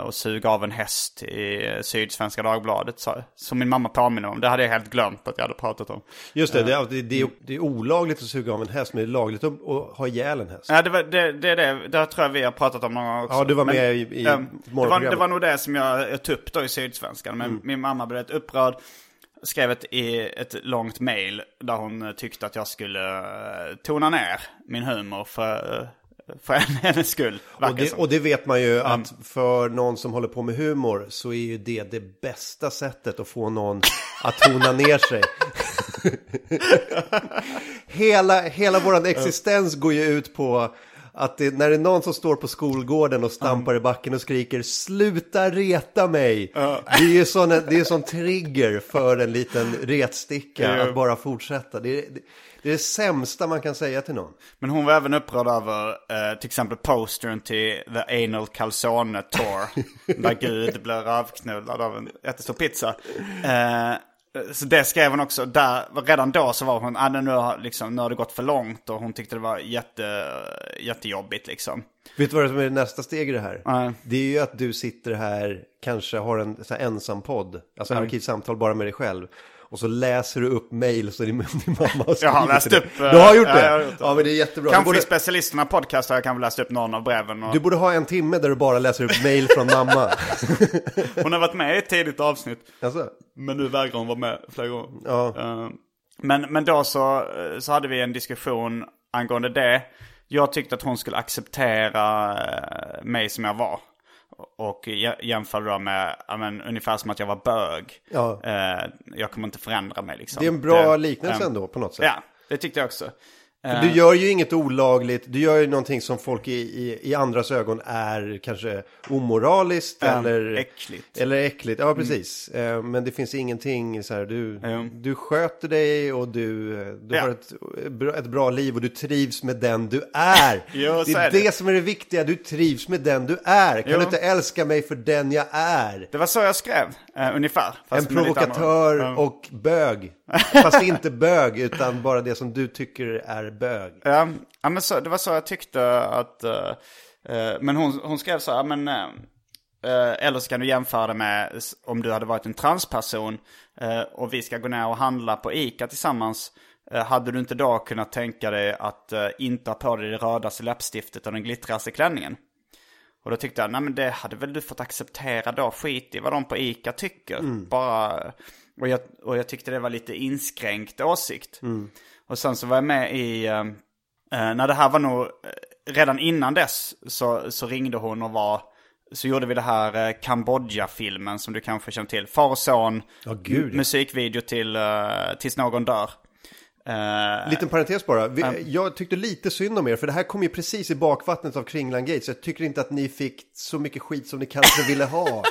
och suga av en häst i eh, Sydsvenska Dagbladet. Så, som min mamma påminner om. Det hade jag helt glömt att jag hade pratat om. Just det, det, är, det, det, är, det är olagligt att suga av en häst, men det är lagligt att, att ha ihjäl en häst. Ja, det, var, det, det det. Det tror jag vi har pratat om någon gång också. Ja, du var Men, med i- i ehm, det, var, det var nog det som jag, jag tog upp då i Sydsvenskan. Men min mamma blev rätt upprörd. Skrev ett, ett långt mail där hon eh, tyckte att jag skulle eh, tona ner min humor för, eh, för hennes skull. Och det, och det vet man ju att för någon som håller på med humor så är ju det det bästa sättet att få någon att tona ner sig. (laughs) hela, hela våran existens går ju ut på att det, när det är någon som står på skolgården och stampar i backen och skriker Sluta reta mig! Det är ju sån, det är sån trigger för en liten (laughs) retsticka att bara fortsätta. Det det, det är det sämsta man kan säga till någon. Men hon var även upprörd över eh, till exempel postern till The Anal Calzone Tour. (laughs) där Gud blev rövknullad av en jättestor pizza. Eh, så det skrev hon också. Där, redan då så var hon, ah, nu, har, liksom, nu har det gått för långt och hon tyckte det var jätte, jättejobbigt liksom. Vet du vad som är nästa steg i det här? Nej. Det är ju att du sitter här, kanske har en så här ensam podd, alltså Mm. arkivsamtal bara med dig själv. Och så läser du upp mail så din, (laughs) din mamma har Jag har skrivit läst upp. eh, Du har gjort ja, det? jag har gjort Ja, men det är jättebra. Kanske borde, i specialisterna podcast har jag kanske läst upp någon av breven. Och du borde ha en timme där du bara läser upp mail från mamma. (laughs) Hon har varit med i ett tidigt avsnitt. Alltså, Men nu vägrar hon vara med flera gånger. ja. Eh, Men, men då så, eh, så hade vi en diskussion angående det. Jag tyckte att hon skulle acceptera eh, mig som jag var. Och jä- jämförde då med, men, ungefär som att jag var bög. Ja. Eh, Jag kommer inte förändra mig liksom. Det är en bra Det- liknelse ändå på något sätt. Ja, det tyckte jag också. För du gör ju inget olagligt, du gör ju någonting som folk i, i, i andras ögon är kanske omoraliskt Ja, eller äckligt. Eller äckligt, ja precis. Eh, Men det finns ingenting så här, du, Ja. du sköter dig och du, eh, du Ja. har ett, ett bra liv och du trivs med den du är. (laughs) Jo, det är är det. det. som är det viktiga, du trivs med den du är. Kan Jo. du inte älska mig för den jag är? Det var så jag skrev, eh, ungefär. En provokatör och bög. (laughs) Fast inte bög, utan bara det som du tycker är bög. Ja, ja men så, det var så jag tyckte att... eh, men hon, hon skrev så här, men... eh, eller så kan du jämföra det med om du hade varit en transperson eh, och vi ska gå ner och handla på ICA tillsammans. hade du inte då kunnat tänka dig att inte ha på dig det rödaste läppstiftet och den glittrigaste klänningen? Och då tyckte jag, nej men det hade väl du fått acceptera då, skit i vad de på ICA tycker. Bara, och jag, och jag tyckte det var lite inskränkt åsikt. Och sen så var jag med i, eh, eh, när det här var nog, eh, redan innan dess så, så ringde hon och var, så gjorde vi det här eh, Kambodja-filmen som du kanske känner till. Far och son, Ja, gud, ja. musikvideo till eh, Tills någon dör. Eh, Liten parentes bara. Vi, jag tyckte lite synd om er, för det här kom ju precis i bakvattnet av Kringland Gate, så jag tycker inte att ni fick så mycket skit som ni kanske ville ha.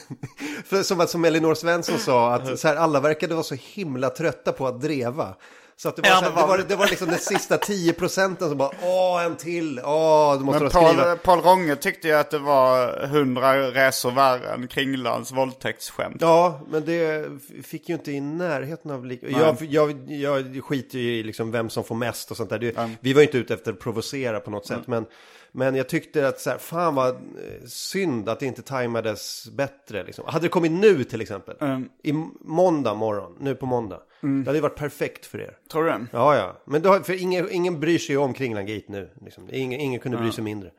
(laughs) för som, som Elinor Svensson sa, att här, alla verkade vara så himla trötta på att dreva. Så att det var, Ja, så här, det var- det var, liksom den sista 10 procenten som bara, åh, en till, åh, du måste Men då skriva. Paul, Paul Ronge tyckte ju att det var hundra resor värre än Kringlands våldtäktsskämt. Ja, men det fick ju inte i närheten av... Lik- jag, jag, jag skiter ju i liksom vem som får mest och sånt där. Det, Vi var ju inte ute efter att provocera på något sätt. Men, men jag tyckte att så här, fan vad eh, synd att det inte tajmades bättre. Liksom. Hade det kommit nu till exempel, i m- måndag morgon, nu på måndag. Det hade varit perfekt för er. Tror du det? Ja, ja. Men då, för ingen, ingen bryr sig om Kringland Gate nu. Liksom. Ingen, ingen kunde bry sig mindre.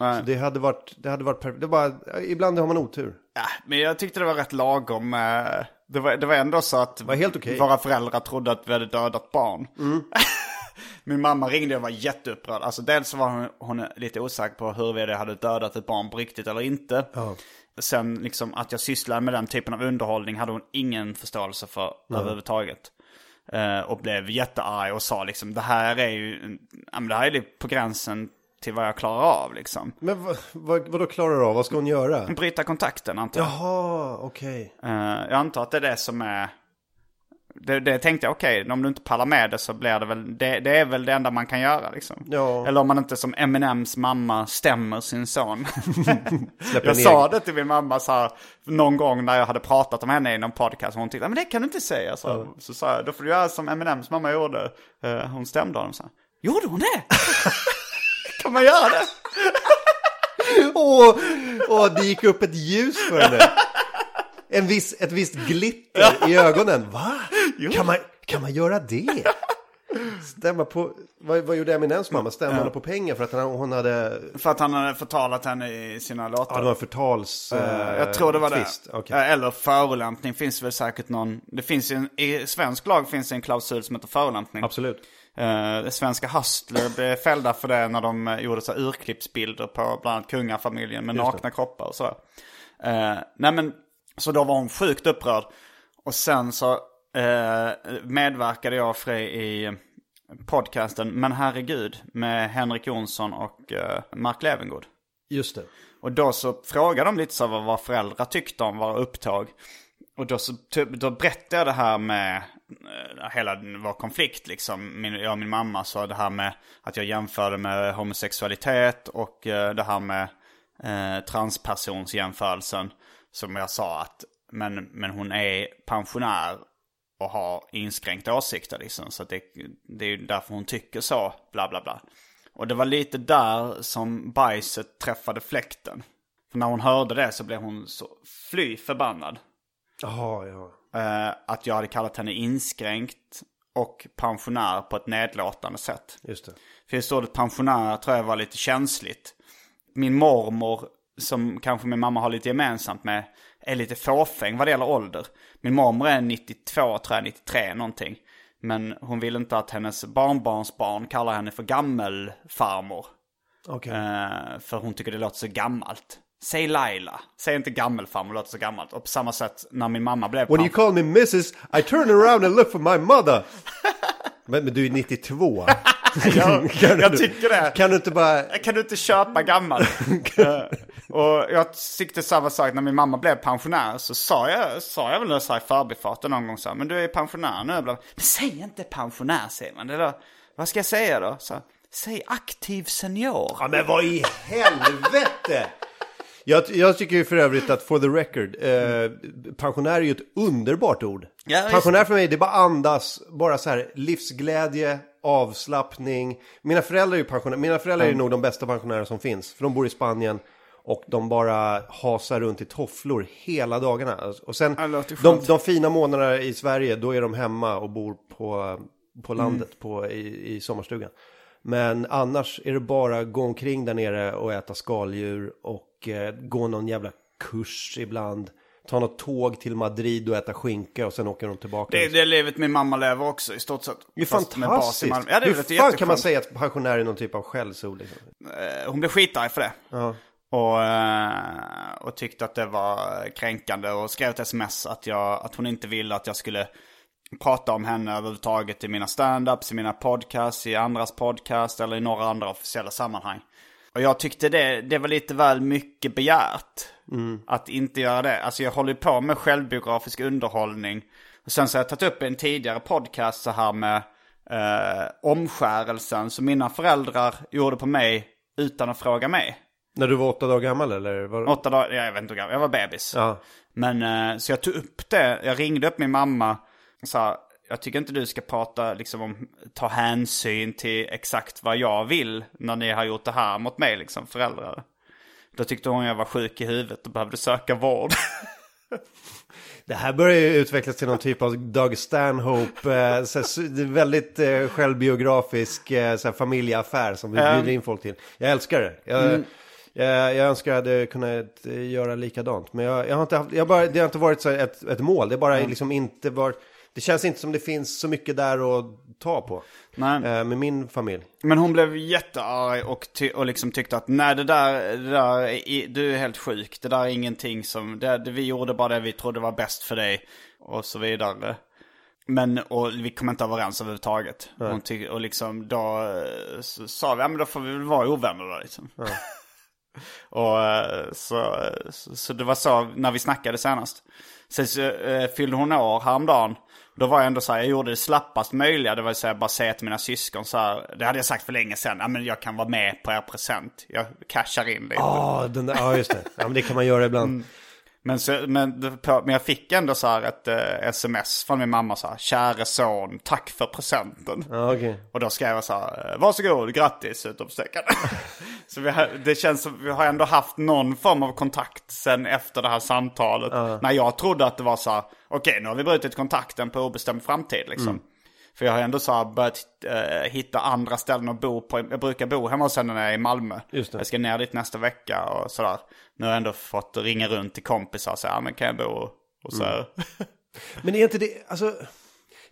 Nej. Så det hade varit, det hade varit perfekt. Det bara, ibland har man otur. Ja, men jag tyckte det var rätt lagom. eh, Det var, det var ändå så att var helt okej. våra föräldrar trodde att vi hade dödat barn. (laughs) Min mamma ringde och var jätteupprörd. Alltså dels var hon, hon lite osäker på huruvida jag hade dödat ett barn på riktigt eller inte. Sen liksom att jag sysslade med den typen av underhållning hade hon ingen förståelse för överhuvudtaget. Eh, och blev jättearg och sa liksom det här är ju, ja, men det här är lite på gränsen till vad jag klarar av liksom. Men vad, vad, vad då klarar du av? Vad ska hon göra? Bryta kontakten antar jag. Jaha, okej. Eh, jag antar att det är det som är Det, det tänkte jag, okej, om du inte pallar med det så blir det väl, det, det är väl det enda man kan göra liksom. Ja. Eller om man inte som Eminems mamma stämmer sin son. (laughs) Jag ner- sa det till min mamma så här, någon gång när jag hade pratat om henne i någon podcast. Och hon tyckte, men det kan du inte säga. Så, så sa jag, då får du göra som Eminems mamma gjorde. Eh, hon stämde honom så här, gjorde hon det? (laughs) kan man göra det? Åh, åh, det gick upp ett ljus för henne. (laughs) En viss, ett visst glitter i ögonen. Va? (laughs) Kan man, kan man göra det? Stämma på, vad, vad gjorde Eminems mamma? Stämma henne på pengar för att han, hon hade, För att han hade förtalat henne i sina låtar. ja det var förtals... Eh, eh, jag tror det var twist. det. Okej. Eh, Eller förolämpning finns väl säkert någon. Det finns en, i svensk lag finns det en klausul som heter förolämpning. Absolut. Uh, svenska Hustler blev fällda för det när de gjorde så urklippsbilder på bland annat kungafamiljen med nakna kroppar och sådär. Uh, nej men, så då var hon sjukt upprörd. Och sen så eh, medverkade jag och Frej i podcasten Men herregud med Henrik Jonsson och eh, Mark Levengood. Just det. Och då så frågade de lite så vad, vad föräldrar tyckte om våra upptåg. Och då, så, typ, då berättade jag det här med eh, hela vår konflikt liksom. Min, jag och min mamma sa det här med att jag jämförde med homosexualitet och eh, det här med eh, transpersonsjämförelsen. Som jag sa att, men, men hon är pensionär och har inskränkta åsikter liksom. Så det, det är ju därför hon tycker så, bla bla bla. Och det var lite där som bajset träffade fläkten. För när hon hörde det så blev hon så fly förbannad. Jaha, ja. Eh, att jag hade kallat henne inskränkt och pensionär på ett nedlåtande sätt. Just det. För just ordet pensionär tror jag var lite känsligt. Min mormor, som kanske min mamma har lite gemensamt med, är lite fåfäng vad det gäller ålder. Min mormor är 92, tror jag, 93 någonting. Men hon vill inte att hennes barnbarnsbarn kallar henne för gammelfarmor. Okej. Eh, för hon tycker det låter så gammalt. Säg Laila. Säg inte gammelfarmor, det låter så gammalt. Och på samma sätt när min mamma blev When you call me Mrs. I turn around and look for my mother. (laughs) men, men du är 92. (laughs) jag, jag tycker det. Kan du inte bara... Kan du inte köpa gammal? (laughs) Och jag tyckte samma sak när min mamma blev pensionär. Så sa jag, sa jag väl så här i förbifarten någon gång så här, men du är pensionär nu. Bla- Men säg inte pensionär säger man. Det då, vad ska jag säga då? Så, här, säg aktiv senior. Ja, men vad i helvete! Jag, jag tycker ju för övrigt att for the record, eh, pensionär är ju ett underbart ord. Ja, pensionär för mig, det bara andas, bara så här livsglädje, avslappning. Mina föräldrar är ju pensionärer, mina föräldrar är nog de bästa pensionärer som finns. För de bor i Spanien och de bara hasar runt i tofflor hela dagarna. Och sen, de, de fina månaderna i Sverige, då är de hemma och bor på, på Mm. landet på, i, i sommarstugan. Men annars är det bara gå omkring där nere och äta skaldjur och eh, gå någon jävla kurs ibland. Ta något tåg till Madrid och äta skinka och sen åker de tillbaka. Det är det livet min mamma lever också i stort sett. Det är fantastiskt. Ja, det Hur låter fan kan man säga att pensionär är någon typ av skällsord? Liksom? Eh, Hon blev skitarg för det. Ja. Och, eh, och tyckte att det var kränkande och skrev ett sms att, jag, att hon inte ville att jag skulle prata om henne överhuvudtaget i mina standups, i mina podcasts, i andras podcast eller i några andra officiella sammanhang. Och jag tyckte det, det var lite väl mycket begärt. Att inte göra det. Alltså jag håller på med självbiografisk underhållning. Och sen så har jag tagit upp en tidigare podcast så här med eh, omskärelsen som mina föräldrar gjorde på mig utan att fråga mig. När du var åtta dagar gammal eller? Var... Åtta dagar, jag vet inte hur gammal, jag var bebis. Ja. Men eh, så jag tog upp det, jag ringde upp min mamma och sa, jag tycker inte du ska prata liksom om, ta hänsyn till exakt vad jag vill när ni har gjort det här mot mig liksom, föräldrar. Då tyckte hon jag var sjuk i huvudet och behövde söka vård. (laughs) Det här börjar ju utvecklas till någon typ av Doug Stanhope, eh, så här, su- det är väldigt eh, självbiografisk eh, så här, familjeaffär som vi Mm. bjuder in folk till. Jag älskar det. Jag, jag, jag önskar jag hade kunnat eh, göra likadant. Men jag, jag har inte haft, jag bara, det har inte varit så ett, ett mål. Det är bara liksom inte varit, det känns inte som det finns så mycket där att ta på. Nej. Eh, med min familj. Men hon blev jättearg och, ty- och liksom tyckte att nej det där, det där är, du är helt sjuk. Det där är ingenting som, det, det, vi gjorde bara det vi trodde var bäst för dig. Och så vidare. Men, och vi kom inte överens överhuvudtaget. Hon och liksom då eh, så sa vi, ja men då får vi väl vara ovänner då liksom. (laughs) (laughs) Och eh, så, så, det var så när vi snackade senast. Sen så eh, fyllde hon år häromdagen. Då var jag ändå så här, jag gjorde det slappast möjliga. Det var så här, bara säga till mina syskon så här. Det hade jag sagt för länge sedan. Ja men jag kan vara med på er present. Jag cashar in lite. Ja, den där, ja just det. Ja, men det kan man göra ibland. Mm. Men, så, men, men jag fick ändå så här ett eh, sms från min mamma så här. Käre son, tack för presenten. Ja, okej. Och då skrev jag så här, eh, varsågod, grattis, utropstecken. (laughs) så vi har, det känns som vi har ändå haft någon form av kontakt sen efter det här samtalet. När jag trodde att det var så här, okej nu har vi brutit kontakten på obestämd framtid liksom. För jag har ändå så här börjat eh, hitta andra ställen att bo på. Jag brukar bo hemma hos henne när jag är i Malmö. Jag ska ner dit nästa vecka och sådär. Nu har jag ändå fått ringa runt till kompisar och säga, ja men kan jag bo hos (laughs) er? Men är inte det, alltså,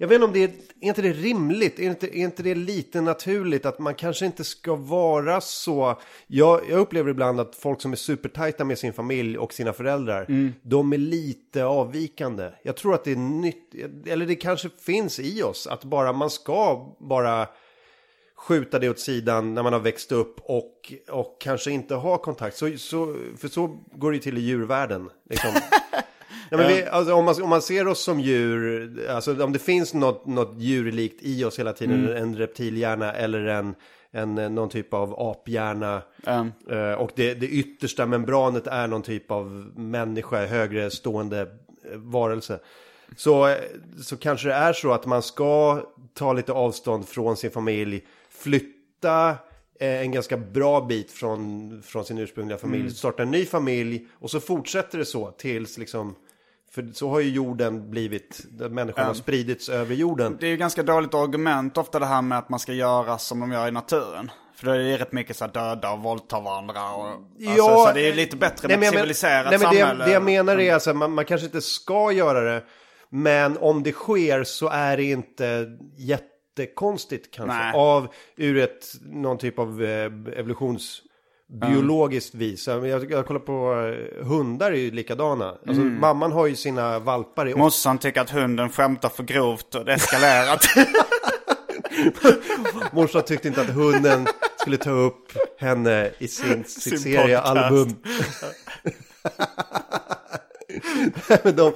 jag vet inte om det är, är inte det rimligt? Är inte, är inte det lite naturligt att man kanske inte ska vara så? Jag, jag upplever ibland att folk som är supertajta med sin familj och sina föräldrar, de är lite avvikande. Jag tror att det är nytt, eller det kanske finns i oss, att bara man ska bara skjuta det åt sidan när man har växt upp och, och kanske inte ha kontakt. Så, så, för så går det ju till i djurvärlden. Liksom. (laughs) Men vi, alltså, om, man, om man ser oss som djur, alltså om det finns något, något djurlikt i oss hela tiden, en reptilhjärna eller en, en, någon typ av aphjärna. Mm. Eh, och det, det yttersta membranet är någon typ av människa, högre stående eh, varelse. Så, så kanske det är så att man ska ta lite avstånd från sin familj, flytta eh, en ganska bra bit från, från sin ursprungliga familj, starta en ny familj och så fortsätter det så tills liksom för så har ju jorden blivit, människan har spridits över jorden. Det är ju ganska dåligt argument ofta det här med att man ska göra som de gör i naturen. För då är det rätt mycket så här döda och våldta varandra. Och, alltså, så det är ju lite bättre med men ett civiliserat nej, men det, samhälle. det jag menar är alltså, man, man kanske inte ska göra det. Men om det sker så är det inte jättekonstigt kanske. Nej. Av, ur ett, någon typ av eh, evolutionsbiologiskt vis. Jag, jag, kollar på eh, hundar är ju likadana. Alltså, Mm. Mamman har ju sina valpar i Morsan tycker att hunden skämtar för grovt och det eskalerat. (laughs) Morsan tyckte inte att hunden skulle ta upp henne i sin, sitt Sin seriealbum. (laughs) (laughs) Men de,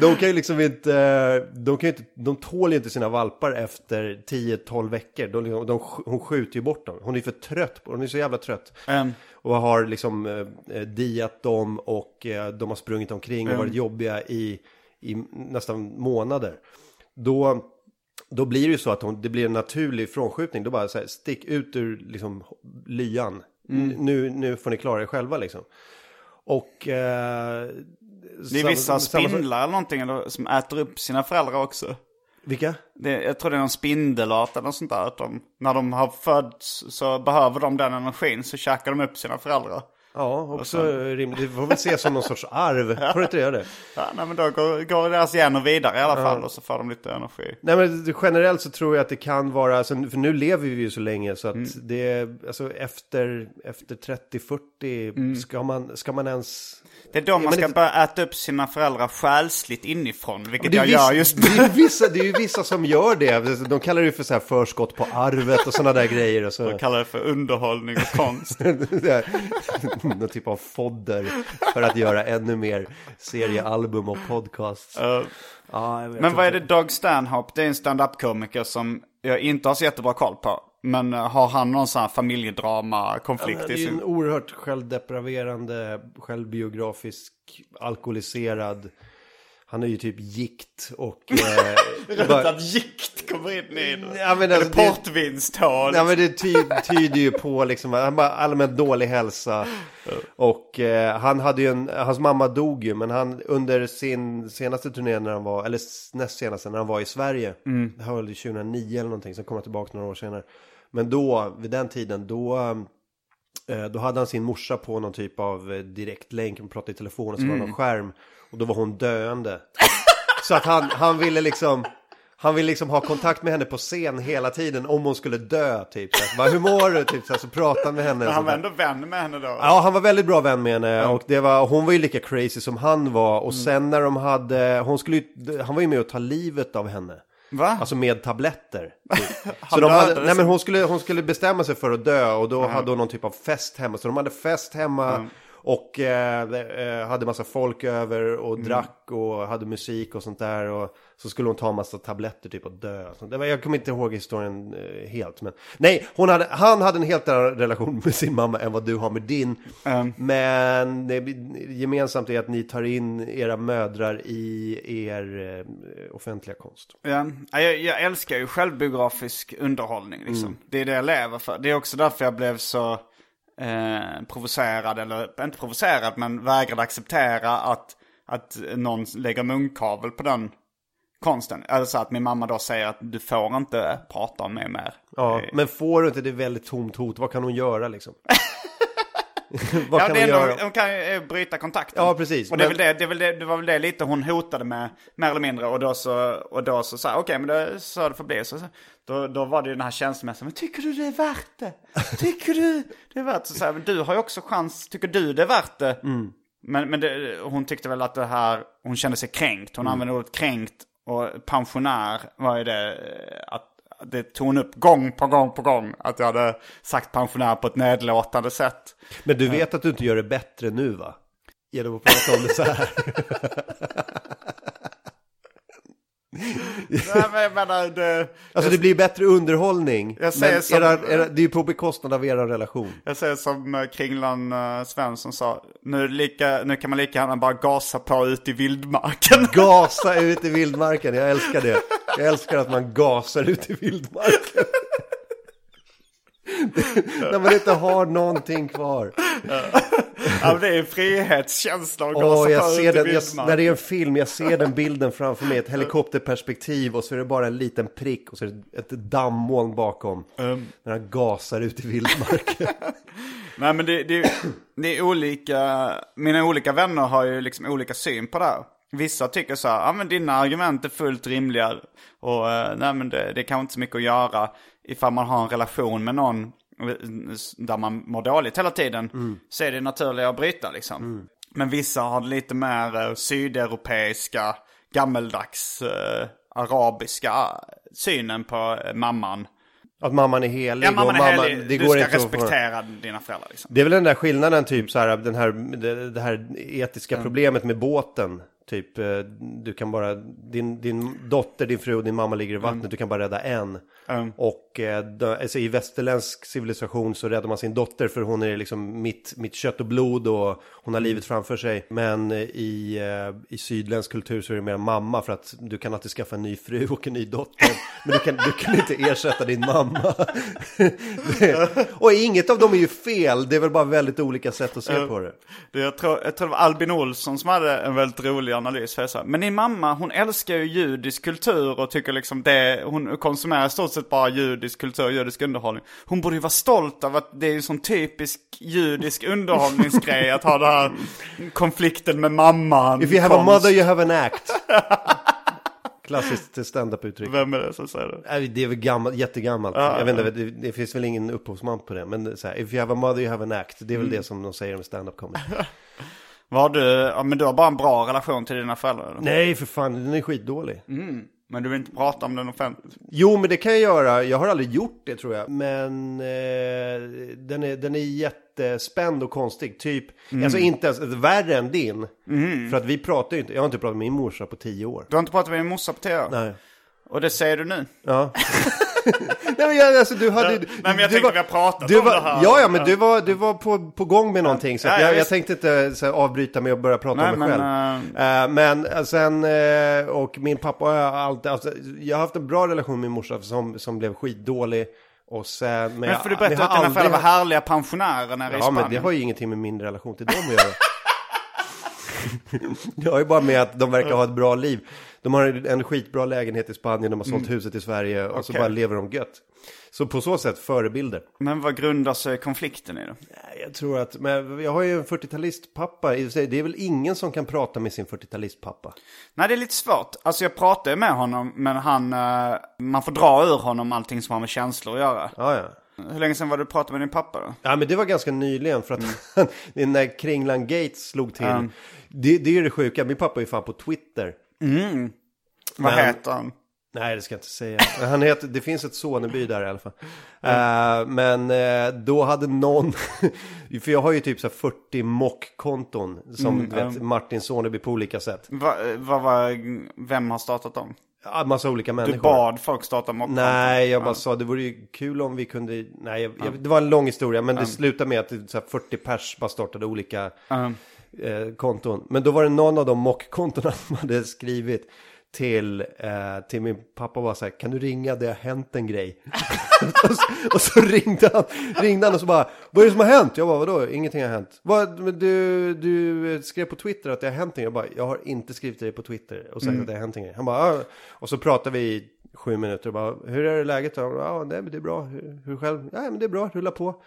de kan ju liksom inte, de kan inte, de tål ju inte sina valpar efter 10-12 veckor. De, liksom- de, hon skjuter ju bort dem. Hon är för trött, på- hon är så jävla trött. Mm. Och har liksom eh, diat dem och eh, de har sprungit omkring och varit jobbiga i, i nästan månader. Då, då blir det ju så att hon, det blir en naturlig frånskjutning. Då bara så här, stick ut ur liksom, lyan. N- Nu, nu får ni klara er själva liksom. Och... Eh, Det är vissa spindlar eller någonting eller, som äter upp sina föräldrar också. Vilka? Det, jag tror det är någon spindelart eller något sånt där. Att de, när de har fötts så behöver de den energin så käkar de upp sina föräldrar. Ja, också rimligt. Det får väl ses som någon sorts arv. (laughs) Får det inte göra det? Ja, nej, men då går, går deras gener vidare i alla fall och så får de lite energi. Nej men det- generellt så tror jag att det kan vara, alltså, för nu lever vi ju så länge så att det är, alltså efter, efter 30-40 ska, man, ska man ens... Det är då man ska det- börja äta upp sina föräldrar själsligt inifrån, vilket Det jag vissa, gör just (laughs) det, nu. är vissa, det är ju vissa som gör det. De kallar det för så här förskott på arvet och sådana där grejer. Och så. Jag kallar det för underhållning och konst. (laughs) Det (laughs) är Någon typ av fodder för att göra ännu mer seriealbum och podcast. Eh, Ja, Men vad är det Doug Stanhope? Det är en stand-up-komiker som jag inte har så jättebra koll på. Men eh, har han någon sån här familjedrama-konflikt Det är i sin... en oerhört självdepraverande, självbiografisk, alkoholiserad. Han är ju typ gikt och... (laughs) Eh, bara- Att gikt kommer in i det. Ja, men Eller alltså, det- portvinstål. Ja men det ty tyder ju på liksom, han bara allmänt dålig hälsa. Och eh, han hade ju en, hans mamma dog ju, men han under sin senaste turné när han var, eller näst senaste när han var i Sverige. Det här var väl 2009 eller någonting, sen kom han tillbaka några år senare. Men då, vid den tiden, då, eh, då hade han sin morsa på någon typ av eh, direktlänk, man pratade i telefon och så var det någon skärm. Och då var hon döende. Så att han, han ville liksom Han ville liksom ha kontakt med henne på scen hela tiden om hon skulle dö typ. Så bara, Hur mår du? Typ, så, här, så prata med henne. Men han var ändå vän med henne då. Ja, han var väldigt bra vän med henne och det var, hon var ju lika crazy som han var. Och sen när de hade, hon skulle ju, han var ju med och ta livet av henne. Va? Alltså med tabletter. Typ. (laughs) Han så de hade, nej men hon skulle, hon skulle bestämma sig för att dö och då hade hon någon typ av fest hemma. Så de hade fest hemma och eh, eh, hade massa folk över och Mm. drack och hade musik och sånt där. Och så skulle hon ta massa tabletter typ och dö. och sånt. Det var, jag kommer inte ihåg historien eh, helt. Men, nej, hon hade, han hade en helt annan relation med sin mamma än vad du har med din. Men det gemensamt är att ni tar in era mödrar i er eh, offentliga konst. Ja, jag, jag älskar ju självbiografisk underhållning. Liksom. Mm. Det är det jag lever för. Det är också därför jag blev så eh, provocerad, eller inte provocerad, men vägrade acceptera att, att någon lägger munkavel på den konsten. Alltså att min mamma då säger att du får inte prata om mig mer. Ja, Eh, men får du inte det väldigt tomt hot, vad kan hon göra liksom? (laughs) (laughs) vad ja, kan det ändå, göra? hon kan ju eh, bryta kontakten. Ja, precis. Och det, Men- det, det, väl det, det var väl det lite hon hotade med, mer eller mindre. Och då så, och då så sa okej men det så det får bli. Så, då, då var det ju den här känslomässiga, men tycker du det är värt det? Tycker du det är värt det? Så, så här, men du har ju också chans, tycker du det är värt det? Mm. Men, men det, hon tyckte väl att det här, hon kände sig kränkt. Mm. Hon använde ordet kränkt och pensionär var ju det, eh, att det tog hon upp gång på gång på gång. Att jag hade sagt pensionär på ett nedlåtande sätt. Men du vet att du inte gör det bättre nu va? Genom att prata om det så här. (laughs) Nej, men jag menar, det, Alltså det blir bättre underhållning. Jag säger som- era, era, det är ju på bekostnad av er relation. Jag säger som eh, Kringlan uh, Svensson sa, nu, lika, nu kan man lika gärna bara gasa på ut i vildmarken. Gasa ut i vildmarken, jag älskar det. Jag älskar att man gasar ut i vildmarken. När man inte har någonting kvar. ja, det är en frihetskänsla att gasa på jag ser den, jag, när det är en film, jag ser den bilden framför mig, ett helikopterperspektiv och så är det bara en liten prick och så är det ett dammoln bakom. När han gasar ut i vildmarken. (laughs) Nej men det, det, det är olika, mina olika vänner har ju liksom olika syn på det här. Vissa tycker så här, ja men dina argument är fullt rimliga. Och eh, nej men det, det kan inte så mycket att göra ifall man har en relation med någon eh, där man mår dåligt hela tiden. Så är det naturligt att bryta liksom. Men vissa har lite mer eh, sydeuropeiska, gammeldags, eh, arabiska synen på eh, mamman. Att mamman är helig. Ja, mamman och är helig, det du går ska inte att respektera dina föräldrar liksom. Det är väl den där skillnaden typ så här, den här, det, det här etiska problemet med båten. Typ, eh, du kan bara, din, din dotter, din fru och din mamma ligger i vattnet, du kan bara rädda en. Och eh, alltså, i västerländsk civilisation så räddar man sin dotter för hon är liksom mitt, mitt kött och blod och hon har livet framför sig. Men eh, i, eh, i sydländsk kultur så är det mer mamma för att du kan alltid skaffa en ny fru och en ny dotter. Men du kan, du kan inte ersätta din mamma. och inget av dem är ju fel, det är väl bara väldigt olika sätt att se på det. Det, jag, tror, jag tror det var Albin Olsson som hade en väldigt rolig analys. För jag sa, men din mamma hon älskar ju judisk kultur och tycker liksom det, hon konsumerar i stort sett bara judisk kultur, judisk underhållning. Hon borde ju vara stolt över att det är en sån typisk judisk underhållningsgrej att ha den här konflikten med mamman. If you have a konst. mother you have an act. Klassiskt stand-up uttryck. Vem är det som säger det? Nej, Det är väl gammalt, jättegammalt. jag vet inte, det, det finns väl ingen upphovsman på det. Men så här, if you have a mother you have an act. Det är väl det som de säger om stand-up comedy. (laughs) Vad du, ja, men du har bara en bra relation till dina föräldrar? eller? Nej, för fan, den är skitdålig. Men du vill inte prata om den offentligt? Jo, men det kan jag göra. Jag har aldrig gjort det tror jag. Men eh, den, är, den är jättespänd och konstig. Typ, alltså inte ens värre än din. För att vi pratar ju inte, jag har inte pratat med min morsa på tio år. Du har inte pratat med din morsa på tv? Nej. Och det säger du nu? Ja. (laughs) (laughs) Nej men jag, alltså du hade Nej, men jag du tänkte vi har pratat du om var, det här. Ja, ja, men du var, du var på, på gång med någonting. Så Ja, jag, ja, jag tänkte inte så här, avbryta med att börja prata Nej, om mig men, själv. Eh, men eh, sen, eh, och min pappa har alltid, alltså, jag har haft en bra relation med min morsa som, som blev skitdålig. Och sen, men, Men för du berättade att dina aldrig föräldrar var härliga pensionärer nere i Ja, Spanien. men det har ju ingenting med min relation till dem att göra. (laughs) (laughs) Det har ju bara med att de verkar ha ett bra liv. De har en skitbra lägenhet i Spanien, de har sålt huset i Sverige och så Okej. bara lever de gött. Så på så sätt förebilder. Men vad grundar sig konflikten i då? Jag tror att, men jag har ju en 40-talistpappa. i sig, Det är väl ingen som kan prata med sin 40-talistpappa. Nej, det är lite svårt. Alltså jag pratar med honom, men han... eh, man får dra ur honom allting som har med känslor att göra. Ja, ja. Hur länge sedan var du pratade med din pappa då? Ja, men det var ganska nyligen för att Mm. (laughs) när Kringlan Gates slog till. Det, det är det sjuka, min pappa är ju fan på Twitter. Vad Men- heter han? Nej, det ska jag inte säga. Han heter, det finns ett Soneby där i alla fall. (laughs) Eh, men eh, då hade någon, (laughs) för jag har ju typ så här 40 mockkonton som Mm, vet, Martin Soneby på olika sätt. Va, vad var, vem har startat dem? Ja, massa olika människor. Du bad folk starta mockkonton? Nej, jag bara sa det vore ju kul om vi kunde, nej, jag, jag, det var en lång historia, men det slutade med att så här, 40 pers bara startade olika Mm. Eh, konton. Men då var det någon av de mockkontona (laughs) som hade skrivit till, eh, till min pappa och bara så här, kan du ringa, det har hänt en grej. (laughs) och, så, och så ringde han, ringde han och så bara, vad är det som har hänt? Jag bara, vadå, ingenting har hänt. Vad, du, du skrev på Twitter att det har hänt en grej. Jag bara, jag har inte skrivit till dig på Twitter och sagt att det har hänt en grej. Han bara, ah. och så pratade vi i sju minuter och bara, hur är det läget? Ja, ah, nej, men det är bra. Hur, hur själv? Ja, men det är bra, rulla på.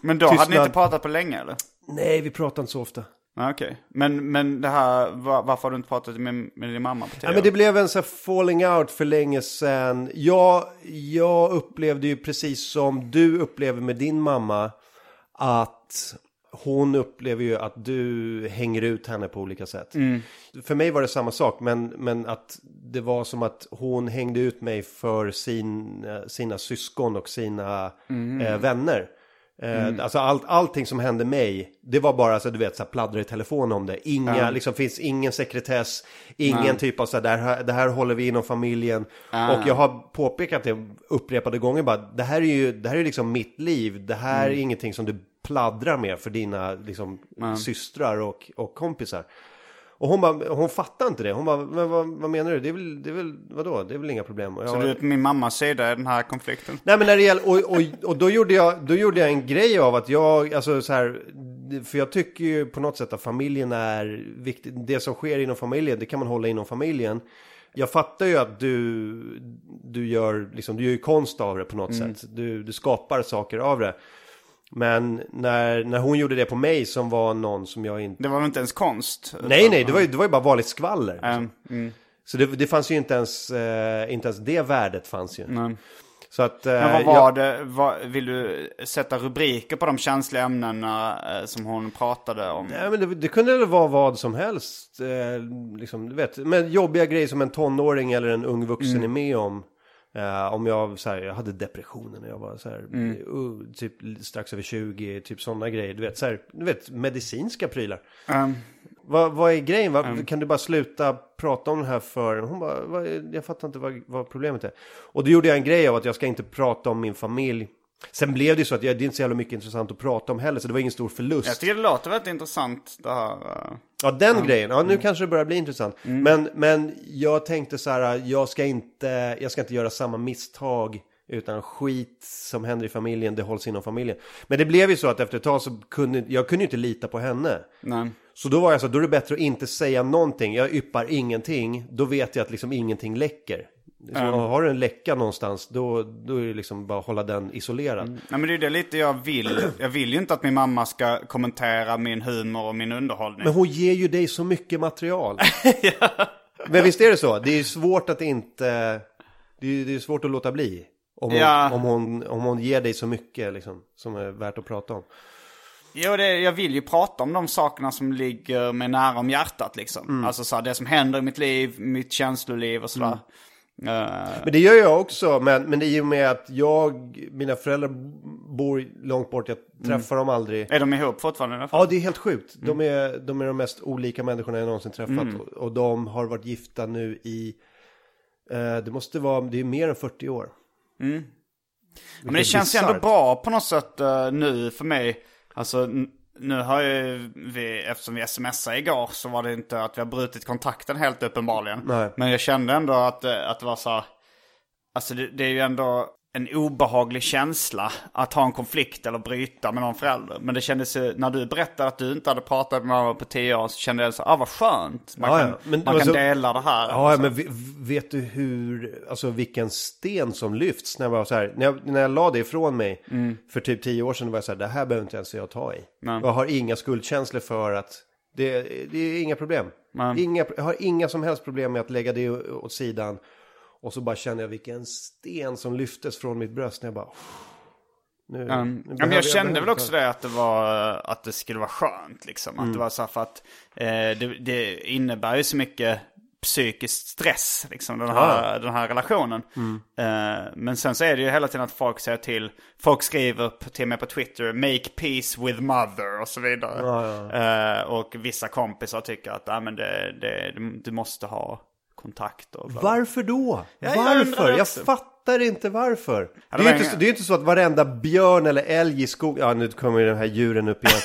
Men då hade ni Tystnad. inte pratat på länge eller? Nej, vi pratar inte så ofta. Okej. Men, men det här, va- varför har du inte pratat med, med din mamma på Ja, men det blev en sån falling out för länge sedan. Jag, jag upplevde ju precis som du upplever med din mamma att hon upplever ju att du hänger ut henne på olika sätt. För mig var det samma sak, men, men att det var som att hon hängde ut mig för sin, eh, sina syskon och sina eh, vänner. Eh, Alltså allt, allting som hände mig, det var bara så du vet, så här, pladdra i telefon om det. Inga, liksom finns ingen sekretess, ingen typ av så här, det här, det här håller vi inom familjen. Och jag har påpekat det upprepade gånger bara, det här är ju, det här är liksom mitt liv, det här är ingenting som du pladdrar med för dina liksom, systrar och, och kompisar. Och hon bara, hon fattar inte det. Hon bara, men vad, vad menar du? Det är väl, det är väl, vadå? Det är väl inga problem. Jag, Så du är på min mammas sida i den här konflikten? Nej men när det gäller, och, och, och då, gjorde jag, då gjorde jag en grej av att jag, alltså så här, för jag tycker ju på något sätt att familjen är viktigt. Det som sker inom familjen, det kan man hålla inom familjen. Jag fattar ju att du, du gör, liksom, du gör konst av det på något sätt. Du, du skapar saker av det. Men när, när hon gjorde det på mig som var någon som jag inte... Det var väl inte ens konst? Nej, nej, det var ju, det var ju bara vanligt skvaller. Mm, mm. Så det, det fanns ju inte ens, eh, inte ens det värdet fanns ju. Nej. Så att... eh, Men vad var jag- det, vad, vill du sätta rubriker på de känsliga ämnena eh, som hon pratade om? Nej, men det, det kunde väl vara vad som helst. Eh, liksom, du vet, men jobbiga grejer som en tonåring eller en ung vuxen Mm. är med om. Eh, om jag, så här, jag hade depressioner när jag var så här, Mm. uh, typ strax över 20, typ sådana grejer. Du vet, så här, du vet medicinska prylar. Um, Vad, vad är grejen? Vad, Kan du bara sluta prata om det här för... Hon bara, vad, jag fattar inte vad, vad problemet är. Och då gjorde jag en grej av att jag ska inte prata om min familj. Sen blev det ju så att jag, det är inte så jävla mycket intressant att prata om heller, så det var ingen stor förlust. jag tycker det låter väldigt intressant det här. eh. Ja, den grejen. Ja, nu kanske det börjar bli intressant. Men, men jag tänkte så här, jag ska, inte, jag ska inte göra samma misstag. Utan skit som händer i familjen, det hålls inom familjen. Men det blev ju så att efter ett tag så kunde jag kunde inte lita på henne. Nej. Så då var jag så, då är det bättre att inte säga någonting. Jag yppar ingenting, då vet jag att liksom ingenting läcker. Så har du en läcka någonstans, då, då är det liksom bara att hålla den isolerad. Nej men det är det lite jag vill. Jag vill ju inte att min mamma ska kommentera min humor och min underhållning. Men hon ger ju dig så mycket material. (laughs) Men visst är det så? Det är svårt att inte... Det är, det är svårt att låta bli. Om hon, Ja. om hon, om hon ger dig så mycket liksom, som är värt att prata om. Jo, det, jag vill ju prata om de sakerna som ligger mig nära om hjärtat liksom. Mm. Alltså så här, det som händer i mitt liv, mitt känsloliv och sådär. Mm. Eh, Men det gör jag också, men, men det är ju med att jag, mina föräldrar bor långt bort, jag träffar dem aldrig. är de ihop fortfarande? i alla fall? Ja, det är helt sjukt. De är, de är de mest olika människorna jag någonsin träffat. Och, och de har varit gifta nu i, eh, det måste vara, det är mer än 40 år. Men det känns ju ändå bra på något sätt eh, nu för mig. Alltså nu har ju vi, eftersom vi smsade igår så var det inte att vi har brutit kontakten helt uppenbarligen. Nej. Men jag kände ändå att, eh, att det var så här, alltså det, det är ju ändå en obehaglig känsla att ha en konflikt eller bryta med någon förälder. Men det kändes när du berättade att du inte hade pratat med mamma på tio år så kände jag så ah vad skönt. Man Ja, kan, ja. Men man alltså- kan dela det här. Ja, men ve- vet du hur, alltså vilken sten som lyfts när jag var så här, när jag, när jag la det ifrån mig för typ tio år sedan var jag så här, det här behöver inte ens jag ta i. Nej. Jag har inga skuldkänslor för att, det, det är inga problem. Nej. Inga, jag har inga som helst problem med att lägga det åt sidan. Och så bara känner jag vilken sten som lyftes från mitt bröst när jag bara, nu, nu Um, ja, men jag kände väl också det att det var att det skulle vara skönt liksom. Att det var så här för att eh, det, det innebär ju så mycket psykisk stress, liksom den här, den här relationen. Eh, men sen så är det ju hela tiden att folk säger till, folk skriver till mig på Twitter, make peace with mother och så vidare. Eh, och vissa kompisar tycker att ah, men det, det, du måste ha kontakt och bla. Varför då? Ja, varför? Jag, fattar inte varför. Ja, det, det är inte, inga- så- det är inte så att varenda björn eller älg i skogen, ja nu kommer ju den här djuren upp igen.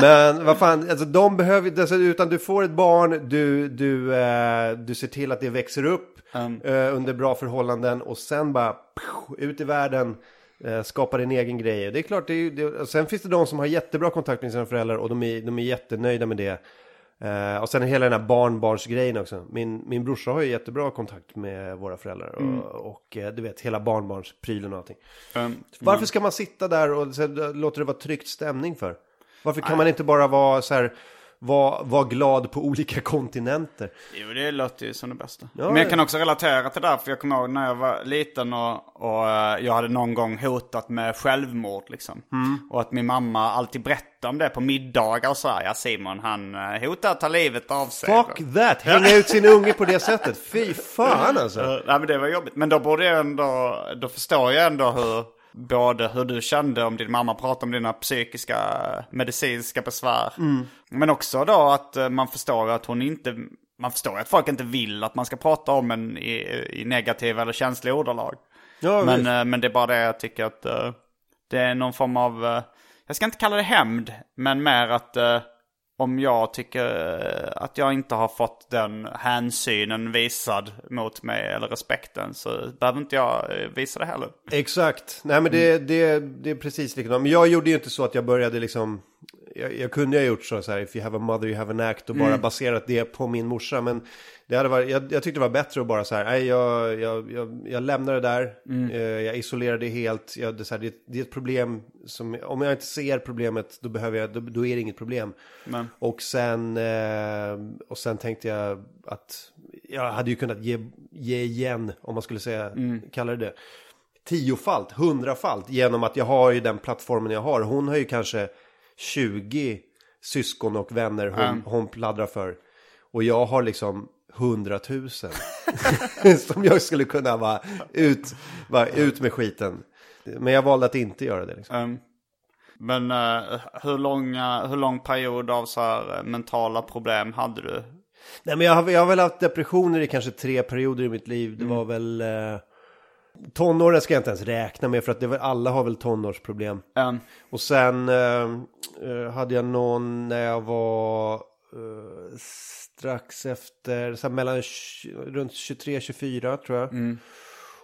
Men vad fan, alltså de behöver alltså, utan du får ett barn, du, du, eh, du ser till att det växer upp Mm. eh, under bra förhållanden och sen bara pff, ut i världen. Eh, skapa din egen grej. Det är klart, det är, det, sen finns det de som har jättebra kontakt med sina föräldrar och de är, de är jättenöjda med det. Eh, och sen hela den här barnbarnsgrejen också. Min, min brorsa har ju jättebra kontakt med våra föräldrar. Och, och eh, du vet, hela barnbarnsprylen och allting. Mm. Varför ska man sitta där och så, låter det vara tryckt stämning för? Varför kan man inte bara vara så här, vara, vara glad på olika (laughs) kontinenter? Jo, det låter ju som det bästa. Ja, Men jag ja. kan också relatera till det där, för jag kommer ihåg när jag var liten och, och eh, jag hade någon gång hotat med självmord liksom. Mm. Och att min mamma alltid berättade om det på middagar och så här. Ja, Simon han eh, hotar att ta livet av sig. Fuck that! Hänga ut sin unge på det sättet. Fy fan alltså. Nej men det var jobbigt. Men då borde jag ändå, då förstår jag ändå hur, både hur du kände om din mamma pratade om dina psykiska, medicinska besvär. Men också då att eh, man förstår att hon inte, man förstår att folk inte vill att man ska prata om en i, i negativa eller känsliga ordalag. Ja, men, visst. eh, men det är bara det jag tycker att eh, det är någon form av, jag ska inte kalla det hämnd, men mer att om jag tycker eh, att jag inte har fått den hänsynen visad mot mig eller respekten så behöver inte jag eh, visa det heller. Exakt. Nej men det, det, det är precis likadant. Men jag gjorde ju inte så att jag började liksom... Jag, jag kunde ju ha gjort så, så här, if you have a mother you have an act och bara baserat det på min morsa. Men det hade varit, jag, jag tyckte det var bättre att bara så här, nej jag, jag, jag, jag lämnar det där. Eh, jag isolerar det helt. Jag, det, är så här, det, det är ett problem som, om jag inte ser problemet då behöver jag, då, då är det inget problem. Men, Och sen, eh, och sen tänkte jag att jag hade ju kunnat ge, ge igen, om man skulle säga, kalla det det. Tiofalt, hundrafalt, genom att jag har ju den plattformen jag har. Hon har ju kanske 20 syskon och vänner hon, hon pladdrar för. Och jag har liksom 100 000. (laughs) som jag skulle kunna vara ut, bara ut med skiten. Men jag valde att inte göra det. Liksom. ehm, men eh, hur, långa, hur lång period av så här eh, mentala problem hade du? Nej men jag har, jag har väl haft depressioner i kanske tre perioder i mitt liv. Det var väl... Eh, tonåren ska jag inte ens räkna med för att det var, alla har väl tonårsproblem. Ehm, Och sen eh, eh, hade jag någon när jag var eh, strax efter, så mellan runt 23-24 tror jag.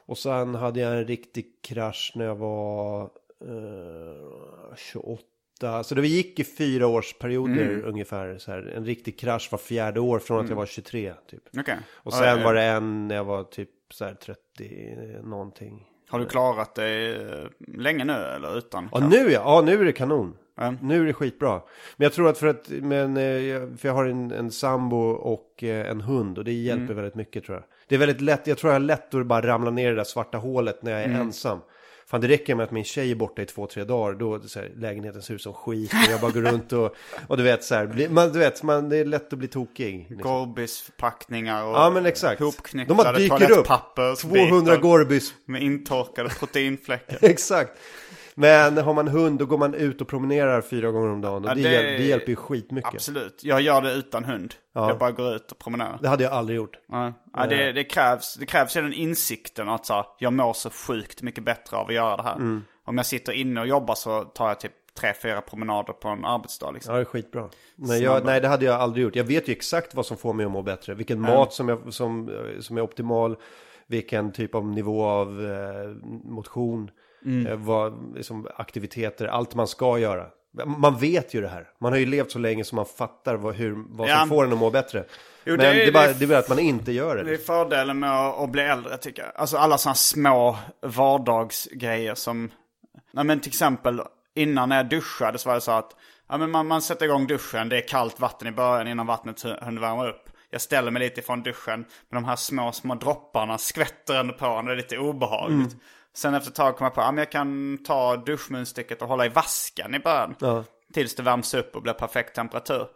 Och sen hade jag en riktig krasch när jag var eh, 28. Så det gick i fyra årsperioder ungefär. Så här, en riktig krasch var fjärde år från att jag var 23 typ. Okej. Och Ja, sen ja. var det en när jag var typ så här 30 någonting. Har du klarat dig eh, länge nu eller utan? Ja nu ja, ja nu är det kanon. Ja. Nu är det skitbra. Men jag tror att för att, men, eh, för jag har en, en sambo och eh, en hund och det hjälper väldigt mycket tror jag. Det är väldigt lätt, jag tror jag har lätt att bara ramla ner i det där svarta hålet när jag är ensam. Fan det räcker med att min tjej är borta i två, tre dagar, då så här, lägenheten ser ut som skit och jag bara går runt och, och du vet så här, man, du vet, man, det är lätt att bli tokig. Liksom. Gorbisförpackningar och Ja men exakt. De hopknycklade bara dyker upp. toalettpapper. 200 Gorbis Med intorkade proteinfläckar. (laughs) Exakt. Men har man hund då går man ut och promenerar fyra gånger om dagen. Och Ja, det, det- hjäl- det hjälper ju skitmycket. Absolut. Jag gör det utan hund. Ja. Jag bara går ut och promenerar. Det hade jag aldrig gjort. Ja. Ja, det, det, krävs, det krävs ju den insikten att så här, jag mår så sjukt mycket bättre av att göra det här. Mm. Om jag sitter inne och jobbar så tar jag typ tre, fyra promenader på en arbetsdag. Liksom. Ja, det är skitbra. Men jag, nej, det hade jag aldrig gjort. Jag vet ju exakt vad som får mig att må bättre. Vilken mat som, jag, som, eh, som är optimal. Vilken typ av nivå av eh, motion. Mm. Eh, vad, liksom, aktiviteter. Allt man ska göra. Man vet ju det här. Man har ju levt så länge som man fattar vad, hur, vad som Ja. får en att må bättre. Jo, Men det är- det, bara, det är- bara att man inte gör det. Det är fördelen med att, att bli äldre tycker jag. Alltså alla sådana små vardagsgrejer som... Nej men till exempel innan när jag duschade så var det så att ja, men man, man sätter igång duschen, det är kallt vatten i början innan vattnet hu- hunnit värma upp. Jag ställer mig lite ifrån duschen, men de här små, små dropparna skvätter ändå på en, det är lite obehagligt. Sen efter ett tag kom jag på att men jag kan ta duschmunstycket och hålla i vasken i början. Ja. Tills det värms upp och blir perfekt temperatur.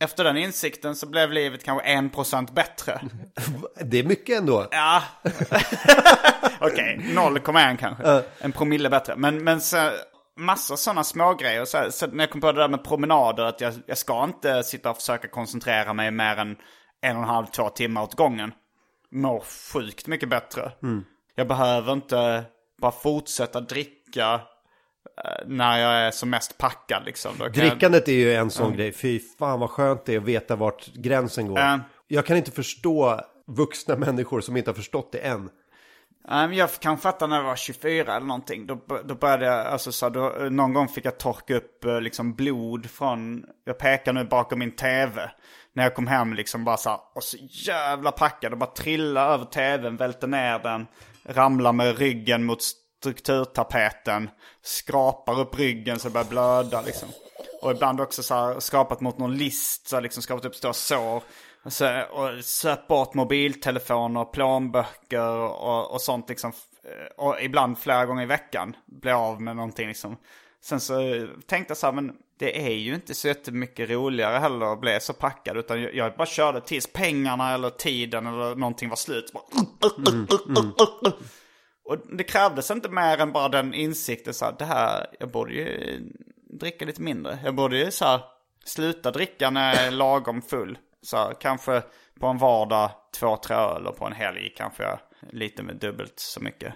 efter den insikten så blev livet kanske 1% bättre. (laughs) Det är mycket ändå. Ja. (laughs) Okej, 0,1 kanske. En promille bättre. Men, men så, massa sådana smågrejer. Så, så när jag kom på det där med promenader, att jag, jag ska inte sitta och försöka koncentrera mig mer än en och en halv, två timmar åt gången. Mår sjukt mycket bättre. Jag behöver inte bara fortsätta dricka eh, när jag är som mest packad liksom. Kan jag- Drickandet är ju en sån grej. Fy fan vad skönt det är att veta vart gränsen går. Ja. Jag kan inte förstå vuxna människor som inte har förstått det än. Jag kan fatta när jag var 24 eller någonting. Då, då började jag, alltså så då, någon gång fick jag torka upp eh, liksom blod från, jag pekar nu bakom min tv. När jag kom hem liksom bara så här, och så jävla packad och bara trilla över tvn, välter ner den, ramlar med ryggen mot strukturtapeten, skrapar upp ryggen så det börjar blöda liksom. Och ibland också så här skrapat mot någon list, så här, liksom skrapat upp stora sår. Och, så, och söp bort mobiltelefoner, plånböcker och, och sånt liksom. Och ibland flera gånger i veckan blir av med någonting liksom. Sen så tänkte jag så här, men det är ju inte så jättemycket roligare heller att bli så packad. Utan jag, bara körde tills pengarna eller tiden eller någonting var slut. Så Bara, Och det krävdes inte mer än bara den insikten så här, det här, jag borde ju dricka lite mindre. Jag borde ju så här, sluta dricka när jag är lagom full. Så här, kanske på en vardag två, tre öl och på en helg kanske jag lite med dubbelt så mycket.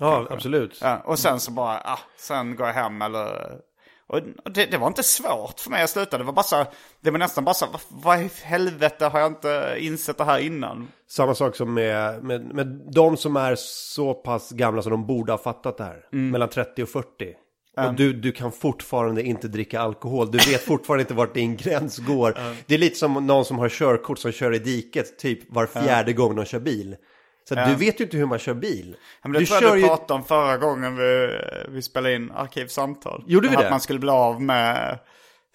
Ja, absolut. Ja, och sen så bara, ah, sen går jag hem eller... Och det, det var inte svårt för mig att sluta. Det var bara så, det var nästan bara så, vad, vad i helvete har jag inte insett det här innan? Samma sak som med, med, med de som är så pass gamla som de borde ha fattat det här. Mm. Mellan 30 och 40. Och du, du kan fortfarande inte dricka alkohol. Du vet fortfarande inte vart din gräns går. Det är lite som någon som har körkort som kör i diket typ var fjärde gång de kör bil. Så att du vet ju inte hur man kör bil. Ja, men det du tror jag du pratade om förra gången vi, vi spelade in Arkivsamtal. Gjorde vi Att det? man skulle bli av med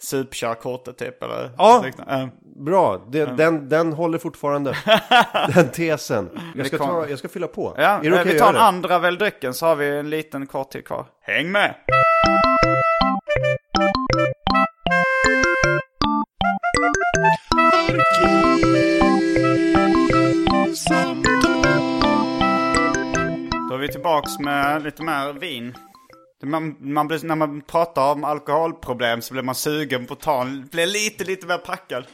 supkörkortet typ eller Ja. Ja. Bra, det, den, den håller fortfarande. (laughs) den tesen. Jag ska, ta, jag ska fylla på. Ja, är det okej vi att tar en andra väl drycken så har vi en liten kort tid kvar. Häng med! Då är vi tillbaks med lite mer vin. Man, man blir, när man pratar om alkoholproblem så blir man sugen på att ta en, blir lite, lite mer packad.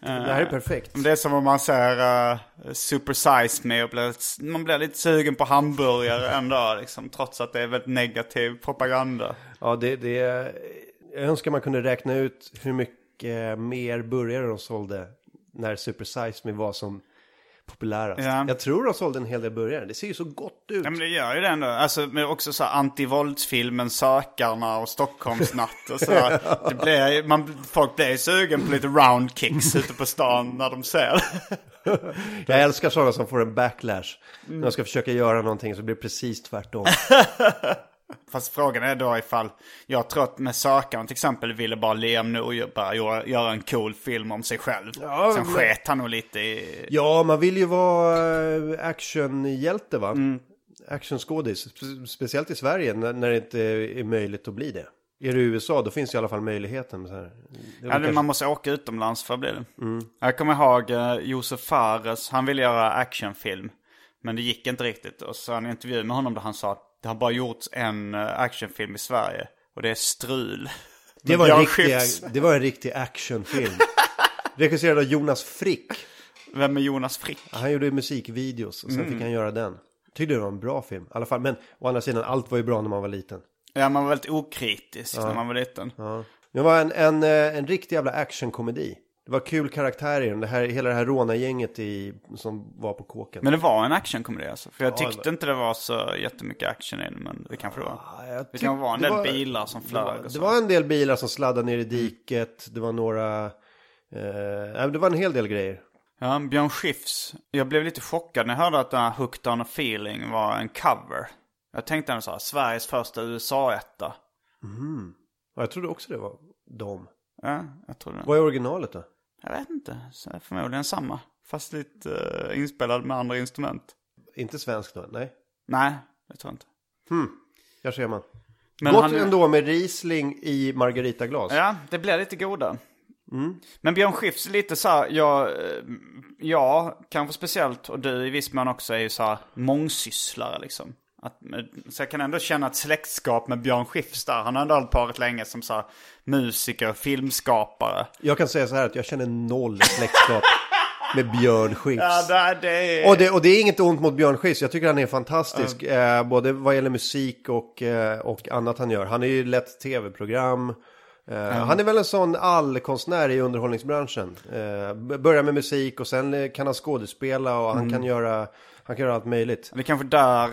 Det här är perfekt. Det är som om man ser uh, Super Size Me och blir, man blir lite sugen på hamburgare en dag liksom. Trots att det är väldigt negativ propaganda. Ja, det, det, jag önskar man kunde räkna ut hur mycket mer burgare de sålde när Super Size Me var som populärast. Ja. Jag tror de sålde en hel del burgare. Det ser ju så gott ut. Ja men det gör ju det ändå. Alltså men också så här antivåldsfilmen Sökarna och Stockholmsnatt och sådär. (laughs) Det blir, man, folk blir ju sugen på lite roundkicks ute på stan när de ser. (laughs) Jag älskar sådana som får en backlash. När de ska försöka göra någonting så blir det precis tvärtom. (laughs) Fast frågan är då ifall, jag tror att med Sökarna till exempel ville bara Liam Norberg göra, göra en cool film om sig själv. Ja, Sen men- sket han nog lite i... Ja, man vill ju vara eh, actionhjälte va? Mm. Actionskådis. Spe- Speciellt i Sverige när, det inte är möjligt att bli det. Är i USA då finns i alla fall möjligheten. Så här, det är Ja, det, kanske- man måste åka utomlands för att bli det. Jag kommer ihåg uh, Josef Fares, han ville göra actionfilm. Men det gick inte riktigt. Och så en intervju med honom där han sa det har bara gjorts en eh, actionfilm i Sverige. Och det är Strul. det, var en riktig, det var en riktig actionfilm. (laughs) Regisserad av Jonas Frick. Vem är Jonas Frick? Han gjorde musikvideos och sen Mm. fick han göra den. Tyckte det var en bra film. I alla fall, men å andra sidan, allt var ju bra när man var liten. Ja, man var väldigt okritisk när man var liten. Det var en, en, eh, en riktig jävla actionkomedi. Det var kul karaktärer i den. Det här, hela det här rånargänget i, som var på kåken. Men det var en actionkomedi alltså. För jag Ja, tyckte det- inte det var så jättemycket action i den. Men det kanske det var. jag Det tyck- kan vara en det del var- bilar som Det flög var, och det så. var en del bilar som sladdade ner i diket. Det var några... Eh, det var en hel del grejer. Ja, Björn Skifs. Jag blev lite chockad när jag hörde att den här Hooked on a feeling var en cover. Jag tänkte ändå så här, Sveriges första USA-etta. Ja, jag trodde också det var dem. Ja, jag tror det. Vad är originalet då? Jag vet inte. Så förmodligen samma. Fast lite uh, inspelad med andra instrument. Inte svensk då? Nej. Nej, det tror jag inte. Där ser man. Men Gott han- ändå med Riesling i Margaritaglas. Ja, det blir lite goda. Men Björn Skifs lite så här, jag, eh, ja, kanske speciellt, och du i viss mån också är ju så här mångsysslare liksom. Att, så jag kan ändå känna ett släktskap med Björn Skifs där. Han har ändå hållit på rätt länge som så här musiker, filmskapare. Jag kan säga så här att jag känner noll släktskap (laughs) med Björn Skifs. Ja, det, är... Och det, och det är inget ont mot Björn Skifs, jag tycker han är fantastisk. Eh, både vad gäller musik och, eh, och annat han gör. Han är ju lätt tv-program. Eh, Han är väl en sån allkonstnär i underhållningsbranschen. Eh, börjar med musik och sen eh, kan han skådespela och han, kan göra, han kan göra allt möjligt. Det är kanske där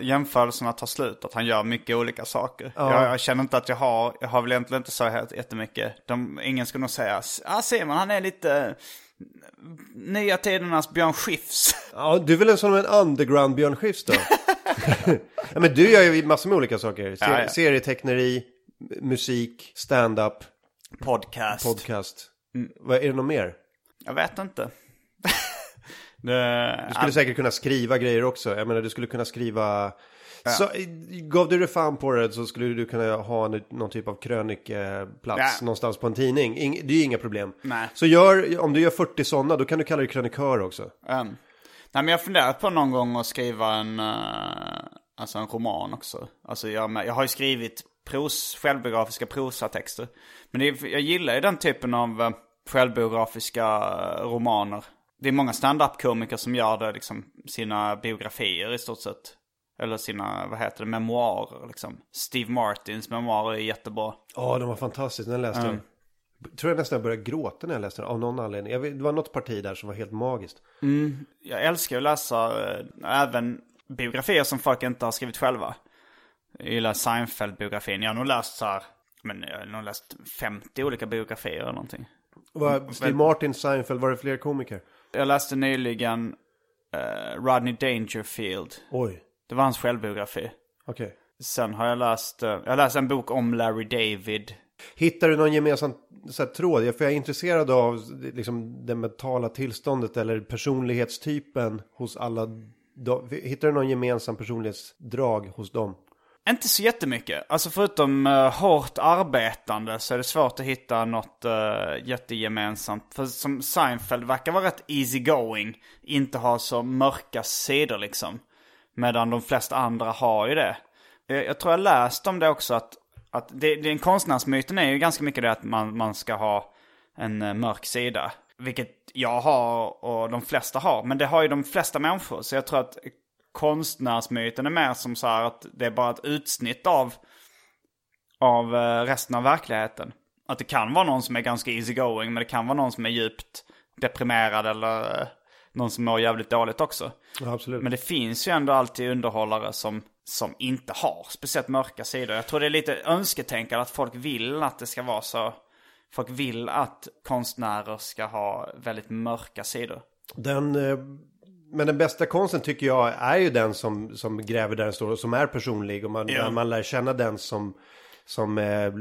uh, jämförelserna tar slut, att han gör mycket olika saker. Jag, jag känner inte att jag har, jag har väl egentligen inte så jättemycket. De, ingen skulle nog säga, ja ser man han är lite nya tidernas Björn Skifs. (laughs) Ja, du är väl en sån en underground Björn Skifs då? (laughs) (laughs) ja, men du gör ju massor med olika saker. Se- Ja, ja. Serieteckneri, musik, stand-up, Podcast. podcast. Vad Är det något mer? Jag vet inte. (laughs) det, Du skulle säkert kunna skriva grejer också. Jag menar, du skulle kunna skriva... Så, gav du det fan på det så skulle du kunna ha en, någon typ av krönikplats Ja. någonstans på en tidning. Ing, det är ju inga problem. Nej. Så gör, om du gör 40 sådana, då kan du kalla dig krönikör också. Um, nej men jag har funderat på någon gång att skriva en, eh, alltså en roman också. Alltså jag, jag har ju skrivit pros, självbiografiska prosatexter. Men är- jag gillar ju den typen av uh, självbiografiska eh, romaner. Det är många stand-up-komiker som gör det, liksom, sina biografier i stort sett. Eller sina, vad heter det, memoarer liksom. Steve Martins memoarer är jättebra. Ja, de var fantastiska. Den läste jag. Tror jag nästan jag började gråta när jag läste den, av någon anledning. Jag vet, det var något parti där som var helt magiskt. Jag älskar att läsa eh, även biografier som folk inte har skrivit själva. Jag gillar Seinfeld-biografin. Jag har nog läst så här, men jag har nog läst 50 olika biografier eller någonting. Var, Steve Martin, Seinfeld, var det fler komiker? Jag läste nyligen eh, Rodney Dangerfield. Oj, Det var hans självbiografi. okej. Sen har jag läst, eh, jag har läst en bok om Larry David. Hittar du någon gemensam så här, tråd? För jag är intresserad av liksom, det mentala tillståndet eller personlighetstypen hos alla. Hittar du någon gemensam personlighetsdrag hos dem? Inte så jättemycket. Alltså förutom uh, hårt arbetande så är det svårt att hitta något uh, jättegemensamt. För som Seinfeld verkar vara rätt easy going. Inte ha så mörka sidor liksom. Medan de flesta andra har ju det. Jag, jag tror jag läst om det också att, att det, den konstnärsmyten är ju ganska mycket det att man, man ska ha en uh, mörk sida. Vilket jag har och de flesta har. Men det har ju de flesta människor. Så jag tror att konstnärsmyten är mer som så här att det är bara ett utsnitt av, av eh, resten av verkligheten. Att det kan vara någon som är ganska easygoing men det kan vara någon som är djupt deprimerad eller eh, någon som mår jävligt dåligt också. Ja, absolut. Men det finns ju ändå alltid underhållare som, som inte har speciellt mörka sidor. Jag tror det är lite önsketänkande att folk vill att det ska vara så. Folk vill att konstnärer ska ha väldigt mörka sidor. Den, eh, men den bästa konsten tycker jag är ju den som, som gräver där den står och som är personlig. Och man, Ja. man lär känna den som, som eh,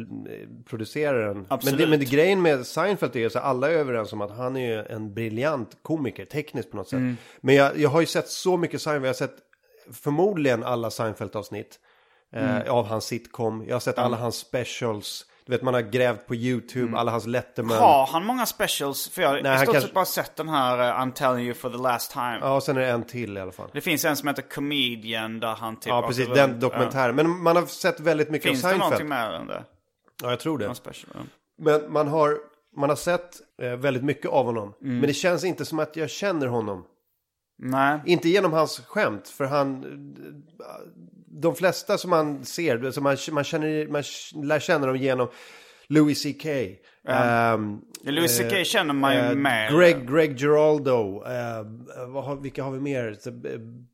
producerar den. Men, det, men det, grejen med Seinfeld är ju så alla är överens om att han är ju en briljant komiker, tekniskt på något sätt. Mm. Men jag, jag har ju sett så mycket Seinfeld, jag har sett förmodligen alla Seinfeld-avsnitt. Eh, Mm. av hans sitcom. Jag har sett alla hans specials. Du vet man har grävt på YouTube, alla hans Letterman. Mm. Har han många specials? För jag har i stort kanske- sett bara sett den här uh, I'm telling you for the last time. Ja, och sen är det en till i alla fall. Det finns en som heter Comedian där han typ Ja, precis. runt. Den dokumentären. Men man har sett väldigt mycket. Finns av det Seinfeld. någonting mer än det? Ja, jag tror det. Special? Ja. Men man har, man har sett eh, väldigt mycket av honom. Mm. Men det känns inte som att jag känner honom. Nej. Inte genom hans skämt. För han... De flesta som man ser, som man, man, känner, man lär känna dem genom Louis CK. ehm, Ja, Louis eh, CK känner man ju eh, mer. Greg, Greg Giraldo. eh, vad har, vilka har vi mer? Eh,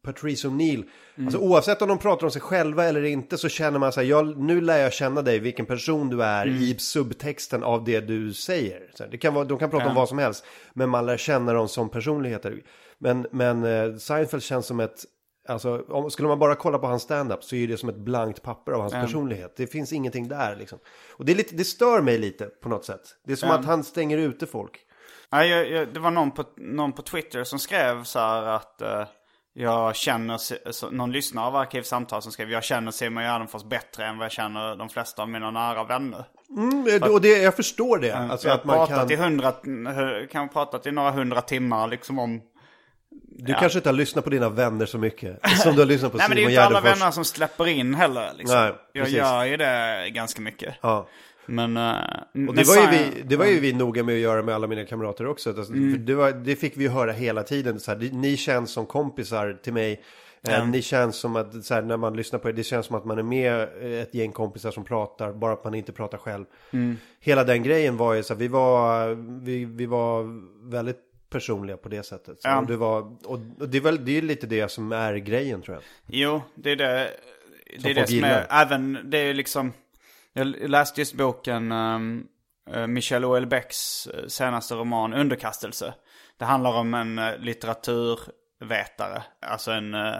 Patrice O'Neill. Mm. Alltså, oavsett om de pratar om sig själva eller inte så känner man så här, jag, nu lär jag känna dig, vilken person du är Mm. i subtexten av det du säger. Så det kan vara, de kan prata om vad som helst, men man lär känna dem som personligheter. Men, men eh, Seinfeld känns som ett, alltså om, skulle man bara kolla på hans stand-up så är det som ett blankt papper av hans personlighet. Det finns ingenting där liksom. Och det, är lite, det stör mig lite på något sätt. Det är som att han stänger ute folk. Ja, jag, jag, det var någon på, någon på Twitter som skrev så här att... eh, jag känner, så, någon lyssnare av Arkivsamtal som skrev jag känner Simon Gärdenfors bättre än vad jag känner de flesta av mina nära vänner. Mm, och det, jag förstår det. Alltså jag har pratat kan, i hundra, kan ha pratat i några hundra timmar liksom om... du kanske inte har lyssnat på dina vänner så mycket. Som du har lyssnat på (laughs) Nej men det är Simon ju inte alla vänner som släpper in heller liksom. Nej, jag gör ju det ganska mycket. Ja. Men... Uh, Och det var, ju vi, det var ju vi noga med att göra med alla mina kamrater också. Alltså, Mm. det, var, det fick vi ju höra hela tiden. Så här, ni känns som kompisar till mig. Eh, Ja. Ni känns som att, så här, när man lyssnar på er, det känns som att man är med ett gäng kompisar som pratar, bara att man inte pratar själv. Mm. Hela den grejen var ju så här, vi var, vi, vi var väldigt personliga på det sättet. Så, Ja. det, var, och, det, är väl, det är lite det som är grejen tror jag. Jo, det är det. Det är det som är, även, det är liksom, jag läste just boken um, uh, Michel Houellebecqs uh, senaste roman Underkastelse. Det handlar om en uh, litteraturvetare, alltså en, uh,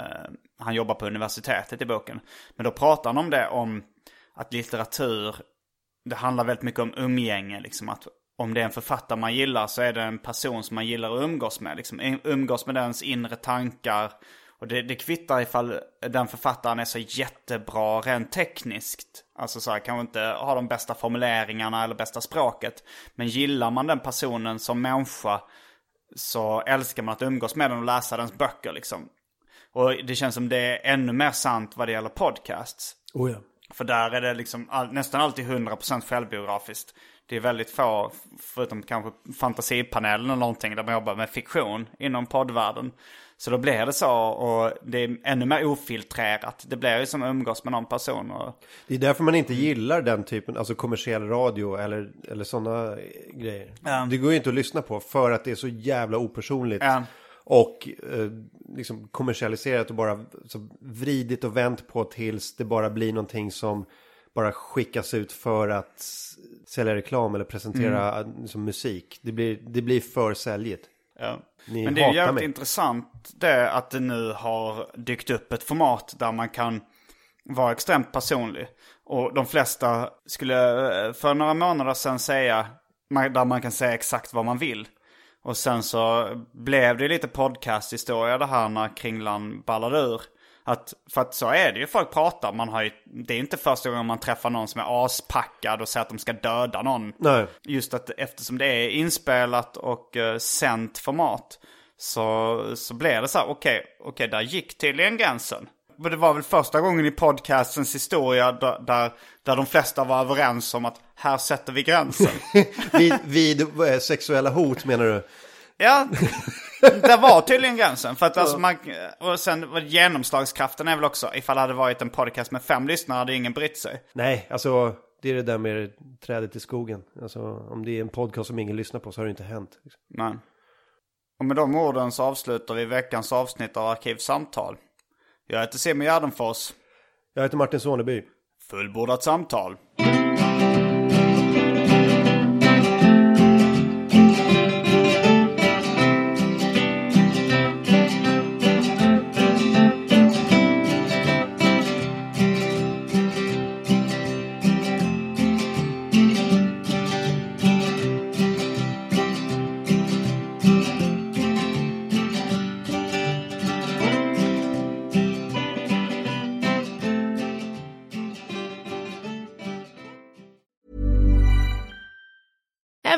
han jobbar på universitetet i boken. Men då pratar han om det, om att litteratur, det handlar väldigt mycket om umgänge, liksom att om det är en författare man gillar så är det en person som man gillar att umgås med. Liksom, umgås med dens inre tankar. Och det, det kvittar ifall den författaren är så jättebra rent tekniskt. Alltså så här, kanske inte har de bästa formuleringarna eller bästa språket. Men gillar man den personen som människa så älskar man att umgås med den och läsa dens böcker liksom. Och det känns som det är ännu mer sant vad det gäller podcasts. Oh ja. För där är det liksom all, nästan alltid 100% självbiografiskt. Det är väldigt få, förutom kanske fantasipanelen eller någonting där man jobbar med fiktion inom poddvärlden. Så då blir det så och det är ännu mer ofiltrerat. Det blir ju som att umgås med någon person. Och, Det är därför man inte gillar den typen, alltså kommersiell radio eller, eller sådana grejer. Ja. Det går ju inte att lyssna på för att det är så jävla opersonligt. Ja. Och eh, liksom kommersialiserat och bara så vridit och vänt på tills det bara blir någonting som bara skickas ut för att sälja reklam eller presentera Mm. eh, liksom, musik. Det blir, det blir för säljigt. ja. Ni Men det är ju jävligt mig. intressant det att det nu har dykt upp ett format där man kan vara extremt personlig. Och de flesta skulle eh, för några månader sedan säga, där man kan säga exakt vad man vill. Och sen så blev det lite podcasthistoria det här när Kringlan ballade ur. Att, för att så är det ju, folk pratar, man har ju, det är inte första gången man träffar någon som är aspackad och säger att de ska döda någon. Nej. Just att eftersom det är inspelat och uh, sänt format så, så blir det så här, okej, okej, där gick tydligen gränsen. Men det var väl första gången i podcastens historia där, där, där de flesta var överens om att här sätter vi gränsen. (laughs) Vid, vid eh, sexuella hot menar du? Ja, det var tydligen gränsen. För att alltså man, och sen genomslagskraften är väl också, ifall det hade varit en podcast med fem lyssnare hade ingen brytt sig. Nej, alltså det är det där med trädet i skogen. Alltså om det är en podcast som ingen lyssnar på så har det inte hänt. Liksom. Nej. Och med de orden så avslutar vi veckans avsnitt av Arkivsamtal. Jag heter Simon Gärdenfors. Jag heter Martin Soneby. Fullbordat samtal.